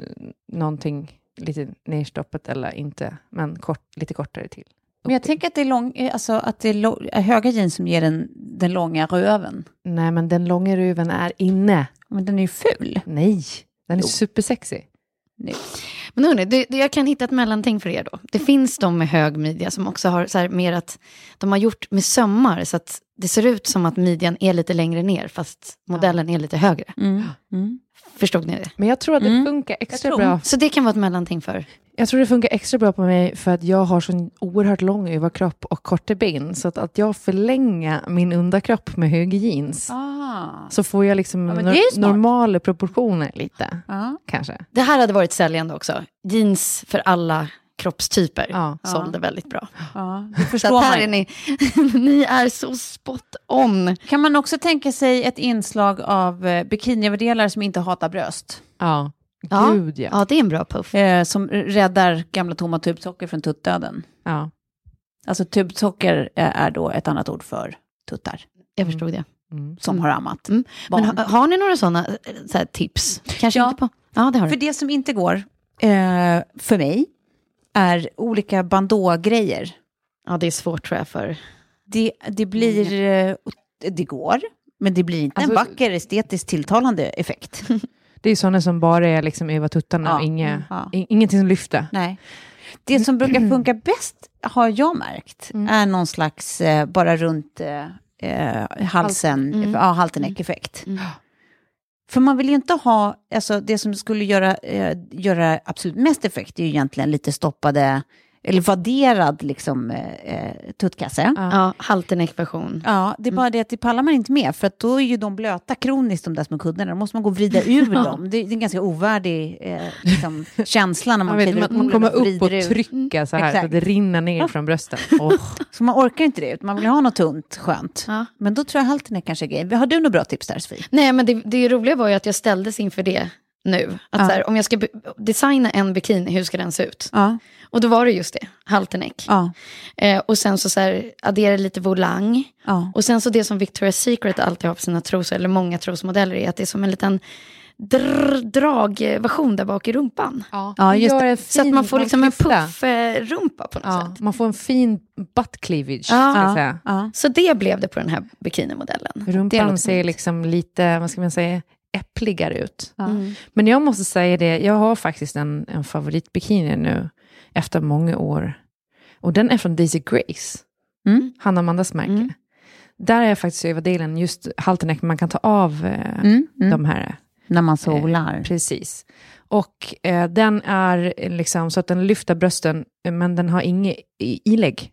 någonting lite nerstoppat eller inte, men kort, lite kortare till. Men jag tänker att det är, lång, eh, alltså, att det är höga jeans som ger den, den långa röven. Nej, men den långa röven är inne. Men den är ju ful. Nej, den är Jo. supersexy. Nu. Men hörni, det, det, jag kan hitta ett mellanting för er då. Det finns de med hög midja som också har så här mer att de har gjort med sömmar så att det ser ut som att midjan är lite längre ner fast modellen är lite högre. Mm. Mm. Förstod ni det? Men jag tror att det Mm. funkar extra bra. Så det kan vara ett mellanting för. Jag tror det funkar extra bra på mig för att jag har så oerhört lång överkropp och korta ben. Så att, att jag förlänger min underkropp med höga jeans. Ah. Så får jag liksom Ja, nor- normala proportioner lite, Ja. kanske. Det här hade varit säljande också. Jeans för alla kroppstyper. Ja. Sålde väldigt bra. Ja, Så här man. är ni, ni är så spot on. Kan man också tänka sig ett inslag av eh, bikiniöverdelar som inte hatar bröst? Ja, gud ja. Ja, det är en bra puff. Eh, som räddar gamla tomma tubsocker från tuttdöden. ja. Alltså tubsocker eh, är då ett annat ord för tuttar Jag förstod det. Mm. som har ammat. Mm. Men ha, har ni några sådana så här, tips? Kanske Ja. inte på... Ja, det har För du. det som inte går eh, för mig är olika bandå-grejer. Ja, det är svårt tror jag för... Det, det blir... Eh, det går, men det blir inte Alltså- en vacker, estetiskt tilltalande effekt. Det är sådana som bara är liksom över tuttarna Ja. och inga, Ja. i- ingenting som lyfter. Nej. Det som brukar funka bäst, har jag märkt, är någon slags eh, bara runt eh, eh, halsen, Mm. ja, haltenäck-effekt. Mm. För man vill ju inte ha, alltså det som skulle göra, eh, göra absolut mest effekt är ju egentligen lite stoppade, eller vadderad liksom eh, eh, tuttkasse. Ja. Ja, Haltenäck-version. det är bara det att det pallar man inte med, för att då är ju de blöta kroniskt, de där små kuddarna. Då måste man gå och vrida ur dem. Det är, en ganska ovärdig eh, liksom, känsla när man kliver man, upp man och kommer upp och ur. trycka så här så Exakt. att det rinner ner från brösten. Oh. Så man orkar inte det, utan man vill ha något tunt, skönt. Ja. Men då tror jag halten är kanske grejen. Har du några bra tips där, Sofie? Nej, men det, det roliga var ju att jag ställdes inför det nu. Att Ja. så här, om jag ska designa en bikini, hur ska den se ut? Ja. Och då var det just det, halterneck. Ja. Eh, och sen så, så här, addera lite volang. ja. Och sen så det som Victoria's Secret alltid har på sina trosor, eller många trosmodeller, är att det är som en liten dragversion där bak i rumpan. Ja, Ja, just det. Så att man får liksom en puff-rumpa på något Ja, sätt. man får en fin butt cleavage, Ja. ska jag säga. ja. Så det blev det på den här bikinimodellen. Det Rumpan ser liksom lite, vad ska man säga, äppligare ut. Ja. Mm. Men jag måste säga det, jag har faktiskt en, en favoritbikini nu, efter många år. Och den är från Daisy Grace, Mm. Hanna Amandas märke. Mm. Där är faktiskt överdelen just halterneck, man kan ta av eh, Mm. Mm. de här När man solar. Precis. Och eh, den är liksom så att den lyfter brösten, men den har inget ilägg.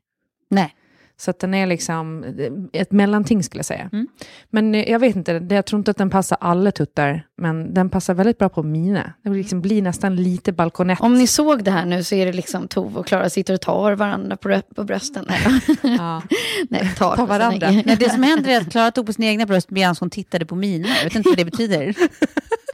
Nej. Så att den är liksom eh, ett mellanting skulle jag säga. Mm. Men eh, jag vet inte, jag tror inte att den passar alla tuttar, men den passar väldigt bra på mina. Det blir liksom blir nästan lite balkonett. Om ni såg det här nu så är det liksom Tove och Klara sitter och tar varandra på, på brösten. Nej, Ja. Nej tar, Tar varandra. Nej, det som händer är att Klara tog på sina egna bröst medan hon tittade på mina. Jag vet inte vad det betyder.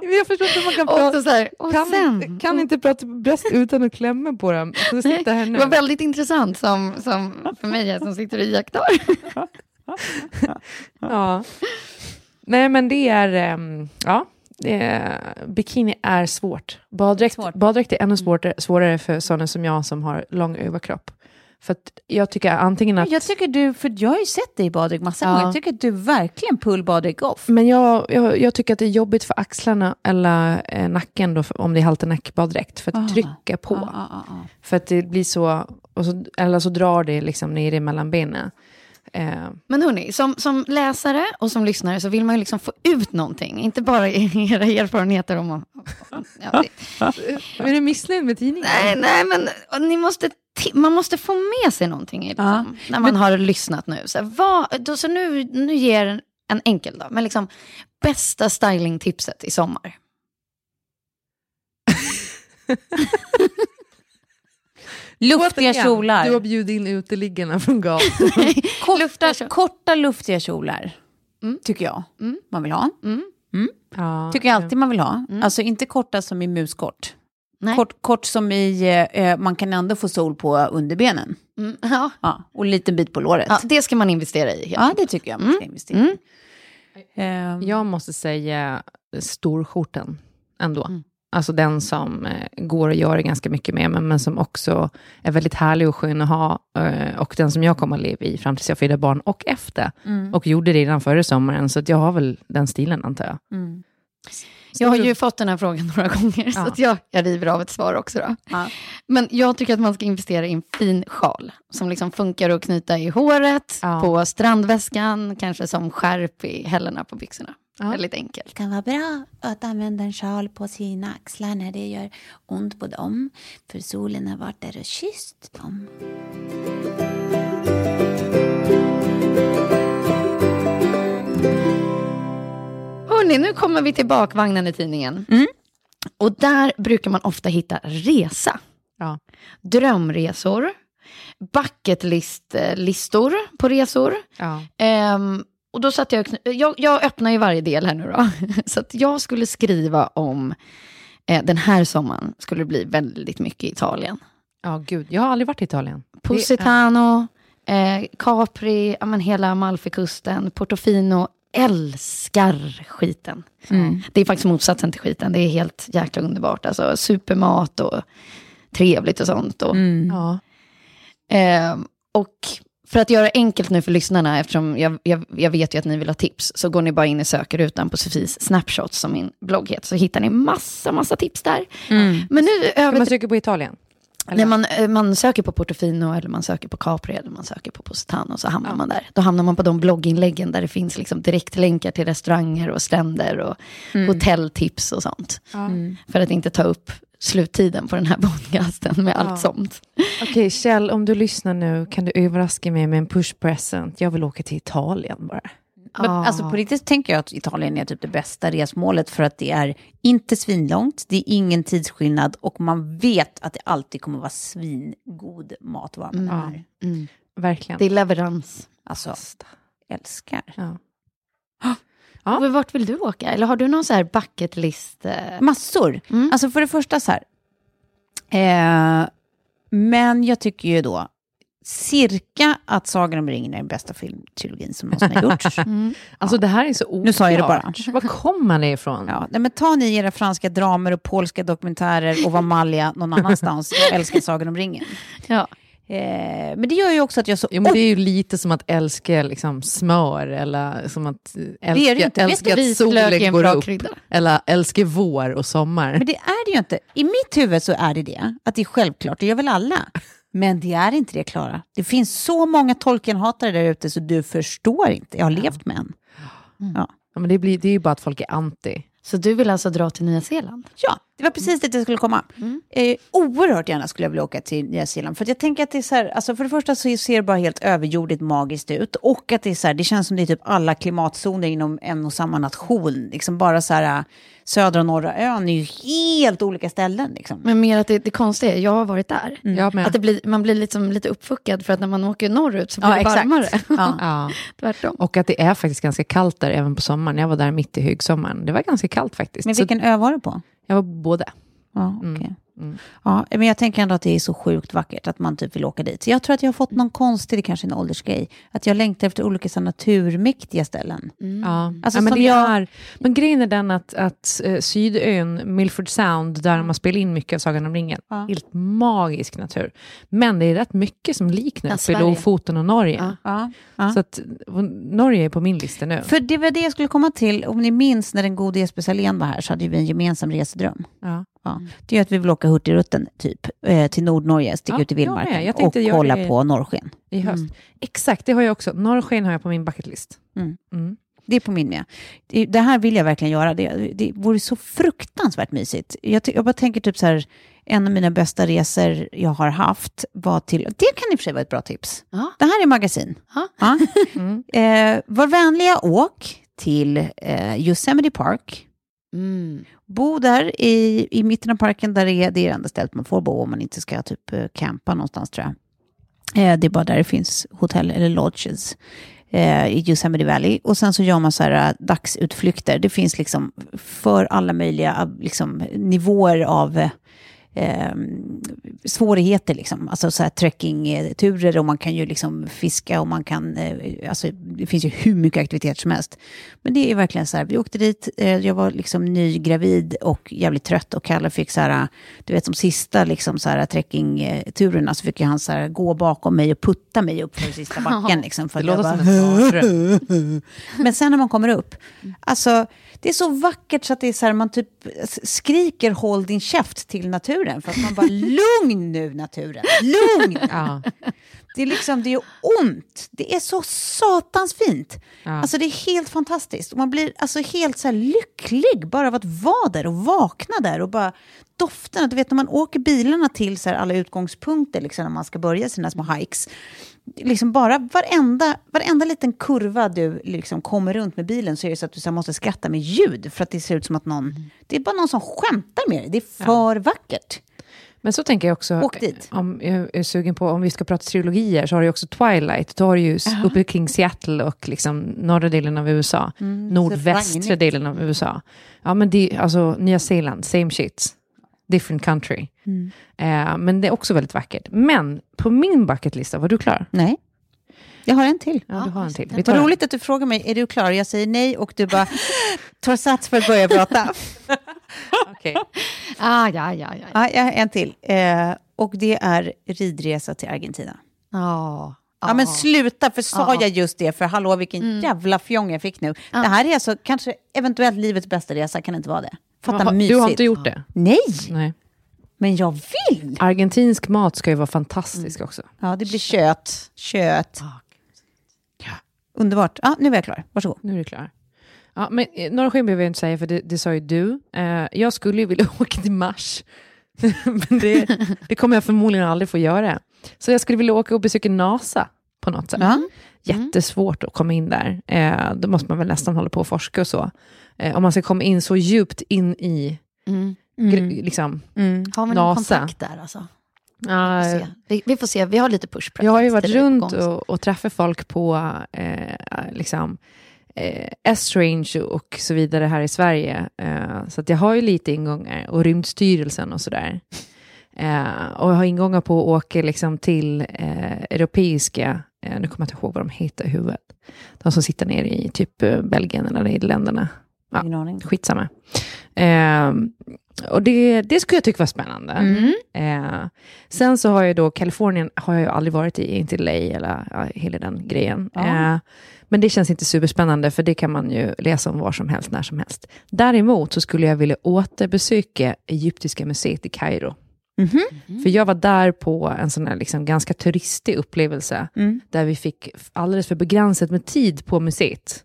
Jag förstår inte hur man kan prata. så här, Kan, sen, kan inte prata bröst utan att klämma på dem. Så Nej, här det nu. var väldigt intressant som, som för mig som sitter och iakttar. Ja. Nej, men det är... ehm, ja, det är, bikini är svårt. Baddräkt, Svårt. baddräkt är ännu svårare, svårare för sådana som jag som har lång överkropp. För jag tycker antingen att... Jag tycker du, för jag har ju sett dig i baddräkt massa Ja. gånger, jag tycker att du verkligen pull baddräkt off. Men jag, jag, jag tycker att det är jobbigt för axlarna eller eh, nacken då, om det är halternackbaddräkt, för att Aha. trycka på. Ja, ja, ja, ja. För att det blir så, så, eller så drar det liksom ner mellan benen. Eh, Men hörni, som, som läsare och som lyssnare så vill man ju liksom få ut någonting. Inte bara era erfarenheter om att... Ja, det, är du missnöjd med tidningen? nej, nej, men ni måste, man måste få med sig någonting liksom, Ja. när man har lyssnat nu. Så, här, vad, då, så nu, nu ger en enkel då, men liksom bästa stylingtipset i sommar. Luftiga Återigen, kjolar. Du har bjudit in uteliggarna från gatan. Korta, korta luftiga kjolar, Mm. tycker jag. Mm. Man vill ha. Mm. ja, Tycker jag alltid man vill ha. Mm. Alltså inte korta som i muskort. Nej. Kort, kort som i, eh, man kan ändå få sol på underbenen. Mm, ja. Ja, och en liten bit på låret. ja, Ja, det ska man investera i. helt det tycker jag man ska investera i. Mm. Ehm, Jag måste säga storskjorten ändå. Mm. Alltså den som eh, går att göra ganska mycket med, men, men som också är väldigt härlig och skön att ha. Eh, och den som jag kommer att leva i fram tills jag födde barn och efter. Mm. Och gjorde det redan före sommaren, så jag har väl den stilen antar jag. Mm. Jag har ju fått den här frågan några gånger, så Ja. att jag, jag river av ett svar också. Då. Ja. Men jag tycker att man ska investera i en fin sjal, som liksom funkar att knyta i håret, Ja. på strandväskan, kanske som skärp i hällorna på byxorna. Ja. Väldigt enkelt. Det kan vara bra att använda en sjal på sina axlar när det gör ont på dem. För solen har varit där och kysst dem. Hörni, nu kommer vi till bakvagnen i tidningen. Mm. Och där brukar man ofta hitta resa. Ja. Drömresor, bucketlist-listor på resor. Ja. Ehm, och då satt jag, jag, jag öppnar ju varje del här nu då. Så att jag skulle skriva om eh, den här sommaren skulle det bli väldigt mycket Italien. ja, gud. Jag har aldrig varit i Italien. Positano, eh, Capri, ja, men hela Amalfikusten, Portofino. Älskar skiten. Mm. Det är faktiskt motsatsen till skiten. Det är helt jäkla underbart. Alltså supermat och trevligt och sånt. Och, Mm. Ja. Ehm, och för att göra det enkelt nu för lyssnarna, eftersom jag, jag, jag vet ju att ni vill ha tips, så går ni bara in i sökerutan på Sofies Snapshots, som min blogg heter, så hittar ni massa, massa tips där. Mm. Men nu över man söka på Italien? När man, eh, man söker på Portofino, eller man söker på Capri, eller man söker på Positano, så hamnar man där. Då hamnar man på de blogginläggen där det finns liksom direktlänkar till restauranger och stränder och hotelltips och sånt. Mm. För att inte ta upp sluttiden på den här podcasten med Ja. allt sånt. Okej, Kjell, om du lyssnar nu, kan du överraska mig med en push present? Jag vill åka till Italien bara. Men, alltså på riktigt tänker jag att Italien är typ det bästa resmålet för att det är inte svinlångt, det är ingen tidsskillnad och man vet att det alltid kommer vara svingod mat var man Ja. är. Mm. Verkligen. Det är leverans. Alltså, älskar. Ja. Ja. Och vart vill du åka? Eller har du någon så här bucket list? eh? Massor. Mm. Alltså för det första så här. Eh, men jag tycker ju då cirka att Sagan om ringen är den bästa filmtrilogin som någonsin har gjorts. Mm. Alltså det här är så oklart. Nu sa jag det bara. Var kommer det ifrån? Ja, nej, men ta ni era franska dramer och polska dokumentärer och var malliga någon annanstans. Jag älskar Sagan om ringen. Ja. Eh, men det gör ju också att jag så... Jo, men det är ju lite som att älska liksom, smör eller som att eh, är det ju älska, inte. Älska att är solen en går upp. krydda. Eller älska vår och sommar. Men det är det ju inte. I mitt huvud så är det det. Att det är självklart, det gör väl alla. Men det är inte det, Klara. Det finns så många Tolkien-hatare där ute så du förstår inte. Jag har levt med en. Ja, men det, blir, det är ju bara att folk är anti. Så du vill alltså dra till Nya Zeeland? Ja, Det var precis dit jag skulle komma. Eh, oerhört gärna skulle jag vilja åka till Nya Zeeland. För jag tänker att det är så här, alltså för det första så ser det bara helt överjordigt magiskt ut. Och att det är så här, det känns som det är typ alla klimatzoner inom en och samma nation. Liksom bara så här, södra och norra ön är ju helt olika ställen. Liksom. Men mer att det, det konstiga är, jag har varit där. Jag med. Att det blir, man blir liksom lite uppfuckad för att när man åker norrut så blir Ja, det varmare. Ja. Ja. Tvärtom. Och att det är faktiskt ganska kallt där även på sommaren. Jag var där mitt i högsommaren. Det var ganska kallt faktiskt. Men Så vilken ö var du på? jag var på båda. Ja, okej. mm. Ja, men jag tänker ändå att det är så sjukt vackert att man typ vill åka dit. Så jag tror att jag har fått någon konstig, det kanske är en åldersgrej, att jag längtar efter olika så naturmäktiga ställen. Ja. Alltså, ja, men, som det jag- är, men grejen är den att, att eh, Sydön, Milford Sound, där man spelar in mycket av Sagan om ringen, Ja. helt magisk natur. Men det är rätt mycket som liknar. Lofoten och Norge. Ja. Ja, ja. Så att, Norge är på min lista nu. För det var det jag skulle komma till, om ni minns när den gode Jesper Salén var här så hade vi en gemensam resedröm. Ja. Ja. Det är att vi vill åka Hurtigruten typ, eh, till Nordnorge, sticka Ja, ut i jag vildmarken Jag och tänkte göra kolla på norrsken. I höst. Exakt, det har jag också. Norrsken har jag på min bucketlist. Mm. Mm. Det är på min med. Det, det här vill jag verkligen göra. Det, det vore så fruktansvärt mysigt. Jag, jag bara tänker typ så här, en av mina bästa resor jag har haft var till, det kan i och för sig vara ett bra tips. Ja. Det här är magasin. Ja. Ja. Mm. Eh, var vänliga åk till eh, Yosemite Park. Mm. Bo där i, i mitten av parken, där det är det är det enda stället man får bo om man inte ska typ eh, campa någonstans tror jag. Eh, det är bara där det finns hotell eller lodges eh, i Yosemite Valley. Och sen så gör man så här eh, dagsutflykter. Det finns liksom för alla möjliga eh, liksom, nivåer av eh, svårigheter. Liksom. Alltså så här trekkingturer och man kan ju liksom fiska och man kan, eh, alltså det finns ju hur mycket aktiviteter som helst. Men det är verkligen så här, vi åkte dit, eh, jag var liksom nygravid och jävligt trött och Kalle fick så här, du vet som sista liksom så här trekkingturerna så fick han så här gå bakom mig och putta mig upp för sista backen. Liksom, för Det låter bara- som en men sen när man kommer upp, alltså det är så vackert så att det är så här, man typ skriker håll din käft till naturen. För att man bara, lugn nu naturen, lugn! Ja. Det är liksom, det är ont. Det är så satans fint. Ja. Alltså det är helt fantastiskt. Och man blir alltså helt så lycklig bara av att vara där och vakna där och bara dofterna. Du vet när man åker bilarna till så alla utgångspunkter liksom när man ska börja sina små hikes. Liksom bara varenda, varenda liten kurva du liksom kommer runt med bilen så är det så att du så måste skratta med ljud för att det ser ut som att någon, det är bara någon som skämtar med dig. Det är för vackert. Men så tänker jag också, Åk dit. om jag är sugen på, om vi ska prata trilogier, så har du också Twilight. Då har du ju s- uppe kring Seattle och liksom norra delen av USA. Nordvästra ragnigt. delen av USA. Ja, men det, alltså Nya Zeeland, same shit. Different country. Eh, men det är också väldigt vackert. Men på min bucketlista, var du klar? Nej. Jag har en till. Ja, du har en till. Vi tar Vad den. roligt att du frågar mig, är du klar? Jag säger nej och du bara tar sats för att börja prata. Okej. Ah, ja, ja, ja. ja, jag har en till. Eh, och det är ridresa till Argentina. Ja. Ja, men sluta, för sa Ja. jag just det? För hallå, vilken jävla fjong jag fick nu. Det här är alltså kanske eventuellt livets bästa resa, kan det inte vara det? Fatta Har- mysigt. Du har inte gjort det? Nej, Nej. men jag vill! Argentinsk mat ska ju vara fantastisk också. Ja, det blir kött. Kött. Underbart. Ja, nu är jag klar. Varsågod. Nu är du klar. Ja, men eh, norrsken behöver jag inte säga, för det, det sa ju du. Eh, jag skulle ju vilja åka till Mars, men det, det kommer jag förmodligen aldrig få göra. Så jag skulle vilja åka och besöka NASA på något sätt. Ja. Jättesvårt att komma in där. Eh, då måste man väl nästan hålla på och forska och så. Eh, om man ska komma in så djupt in i Mm. gr- liksom, Mm. Har vi någon NASA. kontakt där alltså? ja, Se. Vi, vi får se, vi har lite push Jag har ju varit runt och, och träffat folk på eh, liksom, eh, S-Range och så vidare här i Sverige. Eh, så att jag har ju lite ingångar och Rymdstyrelsen och sådär. Eh, och jag har ingångar på att åka liksom, till eh, europeiska, eh, nu kommer jag inte ihåg vad de heter i huvudet, de som sitter nere i typ eh, Belgien eller Nederländerna. Ja. Ingen aning. Skitsamma. Eh, och det, det skulle jag tycka var spännande. Mm. Eh, sen så har jag då, Kalifornien har jag ju aldrig varit i, inte LA eller ja, hela den grejen. Ja. Eh, men det känns inte superspännande, för det kan man ju läsa om var som helst, när som helst. Däremot så skulle jag vilja återbesöka Egyptiska museet i Kairo. Mhm. För jag var där på en sån här liksom ganska turistig upplevelse, Mm. där vi fick alldeles för begränsat med tid på museet.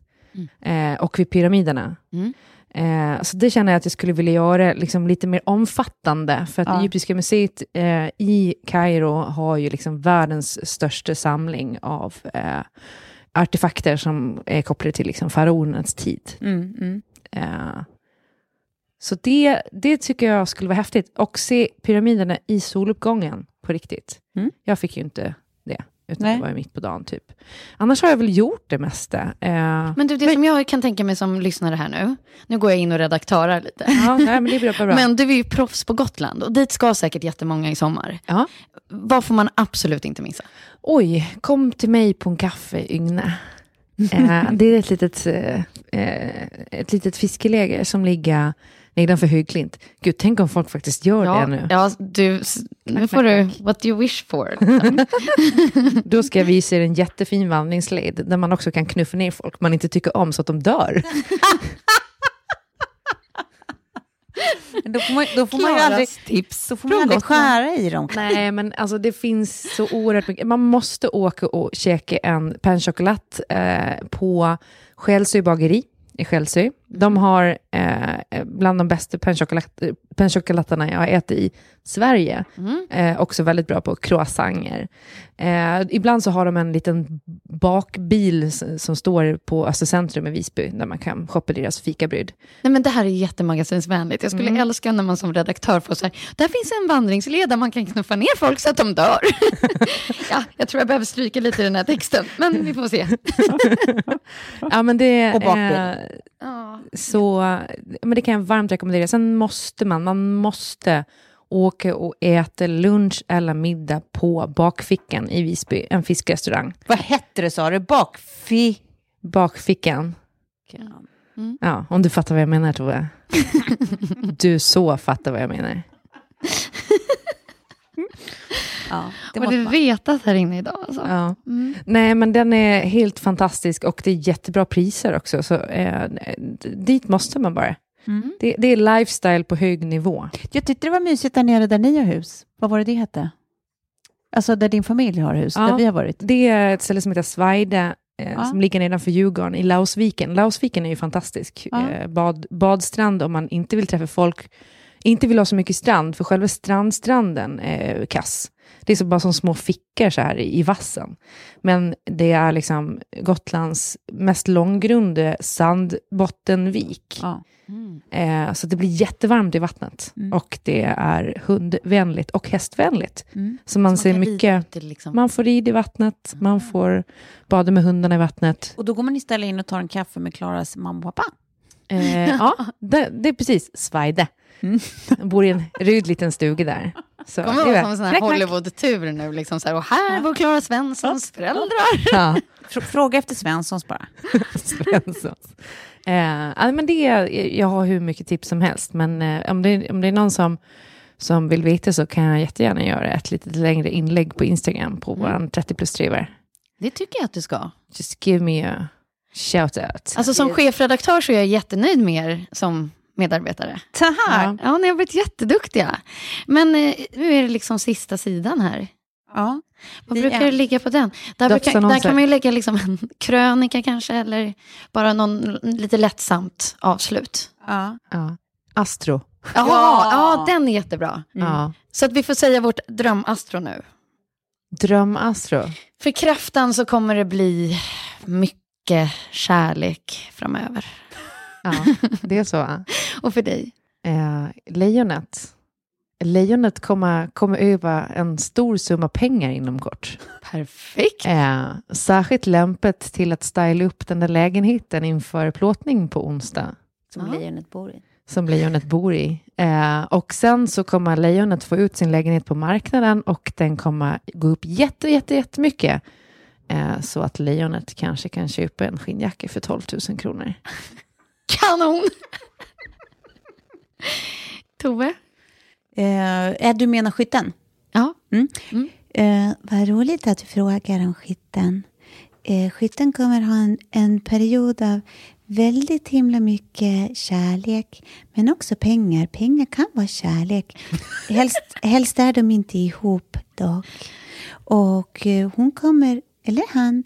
Eh, och vid pyramiderna. Mm. Eh, så det känner jag att jag skulle vilja göra liksom lite mer omfattande. För att Ja. Egyptiska museet eh, i Kairo har ju liksom världens största samling av eh, artefakter som är kopplade till liksom faraonernas tid. Mm, mm. Eh, så det, det tycker jag skulle vara häftigt. Och se pyramiderna i soluppgången på riktigt. Mm. Jag fick ju inte det, utan Nej. det var ju mitt på dagen typ. Annars har jag väl gjort det mesta. Eh, Men du, det som jag kan tänka mig som lyssnare här nu, nu går jag in och redaktörar lite. ja, nej, men det blir bra. bra. Men du är ju proffs på Gotland och dit ska säkert jättemånga i sommar. Ja. Vad får man absolut inte missa? Oj, kom till mig på en kaffe, Ygne. Eh, det är ett litet, eh, eh, ett litet fiskeläger som ligger nedanför Högklint. Gud, tänk om folk faktiskt gör det nu. ja du, nu får du what you wish for. Då ska jag visa er en jättefin vandringsled där man också kan knuffa ner folk man inte tycker om så att de dör. Då får man, då får man ju aldrig, tips. då får man aldrig skära i dem. Nej, men alltså det finns så oerhört mycket. Man måste åka och käka en pain chocolat eh, på Själsö bageri i Chelsea. De har eh, eh bland de bästa pain eh, jag har ätit i Sverige. Eh, också väldigt bra på croissanter. Eh, ibland så har de en liten bakbil som står på Östercentrum i Visby, där man kan shoppa deras fikabryd. Nej, men det här är jättemagasinsvänligt. Jag skulle älska när man som redaktör får så här, där finns en vandringsled där man kan knuffa ner folk så att de dör. ja, jag tror jag behöver stryka lite i den här texten, men vi får se. Ja, men det, Och bakbil. eh. Så men det kan jag varmt rekommendera. Sen måste man, man måste åka och äta lunch eller middag på Bakfickan i Visby, en fiskrestaurang. Vad hette det sa du? Bakfi... Bakfickan. Ja, om du fattar vad jag menar Tove. Du så fattar vad jag menar. Ja, det Och du vetat här inne idag. Alltså. Ja. Nej, men den är helt fantastisk och det är jättebra priser också. Så eh, dit måste man bara. Mm. Det, det är lifestyle på hög nivå. Jag tyckte det var mysigt där nere där ni har hus. Vad var det det hette? Alltså där din familj har hus, Ja. där vi har varit. Det är ett ställe som heter Svaide, eh, Ja. som ligger nedanför Djurgården i Lausviken. Lausviken är ju fantastisk. Ja. Eh, bad, badstrand om man inte vill träffa folk, inte vill ha så mycket strand, för själva strandstranden är kass. Det är så bara som små fickor så här i, vassen. Men det är liksom Gotlands mest långgrunde sandbottenvik. Ja. Eh, så det blir jättevarmt i vattnet. Mm. Och det är hundvänligt och hästvänligt. Mm. Så man Så ser kan mycket... liksom. Man får rida i vattnet, man får bada med hundarna i vattnet. Och då går man istället in och tar en kaffe med Klaras mamma och pappa. Eh, ja, det, det är precis Svajde. Mm. Bor i en ryd liten stuga där. Så kommer det som en. Hollywood-tur nu. Liksom så här, och här bor Klara Svenssons föräldrar. Ja, Fr- Fråga efter Svenssons bara. Svenssons. Eh, men det är, jag har hur mycket tips som helst, men eh, om, det, om det är någon som, som vill veta så kan jag jättegärna göra ett lite längre inlägg på Instagram på vår 30 plus driver. Det tycker jag att du ska. Just give me a shout out. Alltså som chefredaktör så är jag jättenöjd med er som medarbetare. Tack! Ja. Ja, ni har blivit jätteduktiga. Men eh, nu är det liksom sista sidan här. Ja. Vad brukar är- det ligga på den? Där, brukar, där kan man ju lägga liksom en krönika kanske, eller bara någon lite lättsamt avslut. Ja. Ja. Astro. Jaha, Ja. ja, den är jättebra. Ja. Så att vi får säga vårt drömastro nu. Drömastro. För kräftan så kommer det bli mycket kärlek framöver. Ja, det är så. Och för dig? Eh, lejonet. Lejonet kommer, kommer över en stor summa pengar inom kort. Perfekt. Eh, särskilt lämpet till att styla upp den där lägenheten inför plåtning på onsdag. Som Ja. lejonet bor i. som lejonet bor i. Eh, och sen så kommer lejonet få ut sin lägenhet på marknaden och den kommer gå upp jätte, jätte, jättemycket. Eh, så att lejonet kanske kan köpa en skinnjacka för 12 000 kronor. Kanon! Tove? Eh, du menar skytten? Ja. Eh, vad roligt att du frågar om skytten. Eh, skytten kommer ha en, en period av väldigt himla mycket kärlek, men också pengar. Pengar kan vara kärlek. Helst, helst är de inte ihop dock. Och eh, hon kommer, eller han,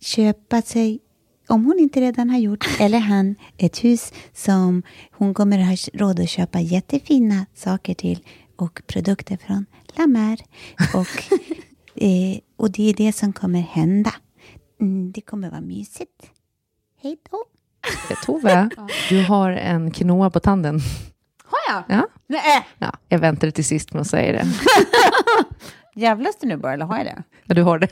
köpa sig om hon inte redan har gjort, eller han, ett hus som hon kommer ha råd att köpa jättefina saker till och produkter från La Mer. Och, eh, och det är det som kommer hända. Mm, det kommer vara mysigt. Hej då! Tove, du har en quinoa på tanden. Har jag? Ja. Nej. ja, jag väntade till sist med att säga det. Jävlas du nu bara, eller har jag det? Ja, du har det.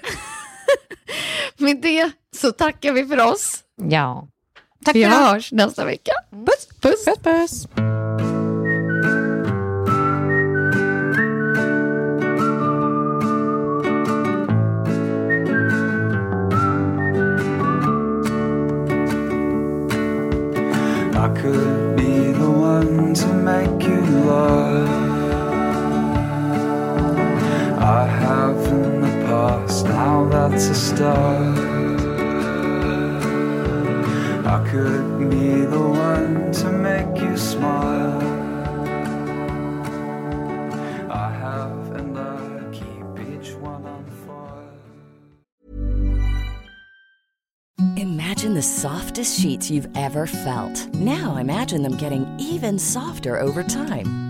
Med det så tackar vi för oss. Ja. Tack vi för hörs nästa vecka. Puss, puss. Puss, puss. A start. I could be the one to make you smile. I have and I keep each one on fire. Imagine the softest sheets you've ever felt. Now imagine them getting even softer over time.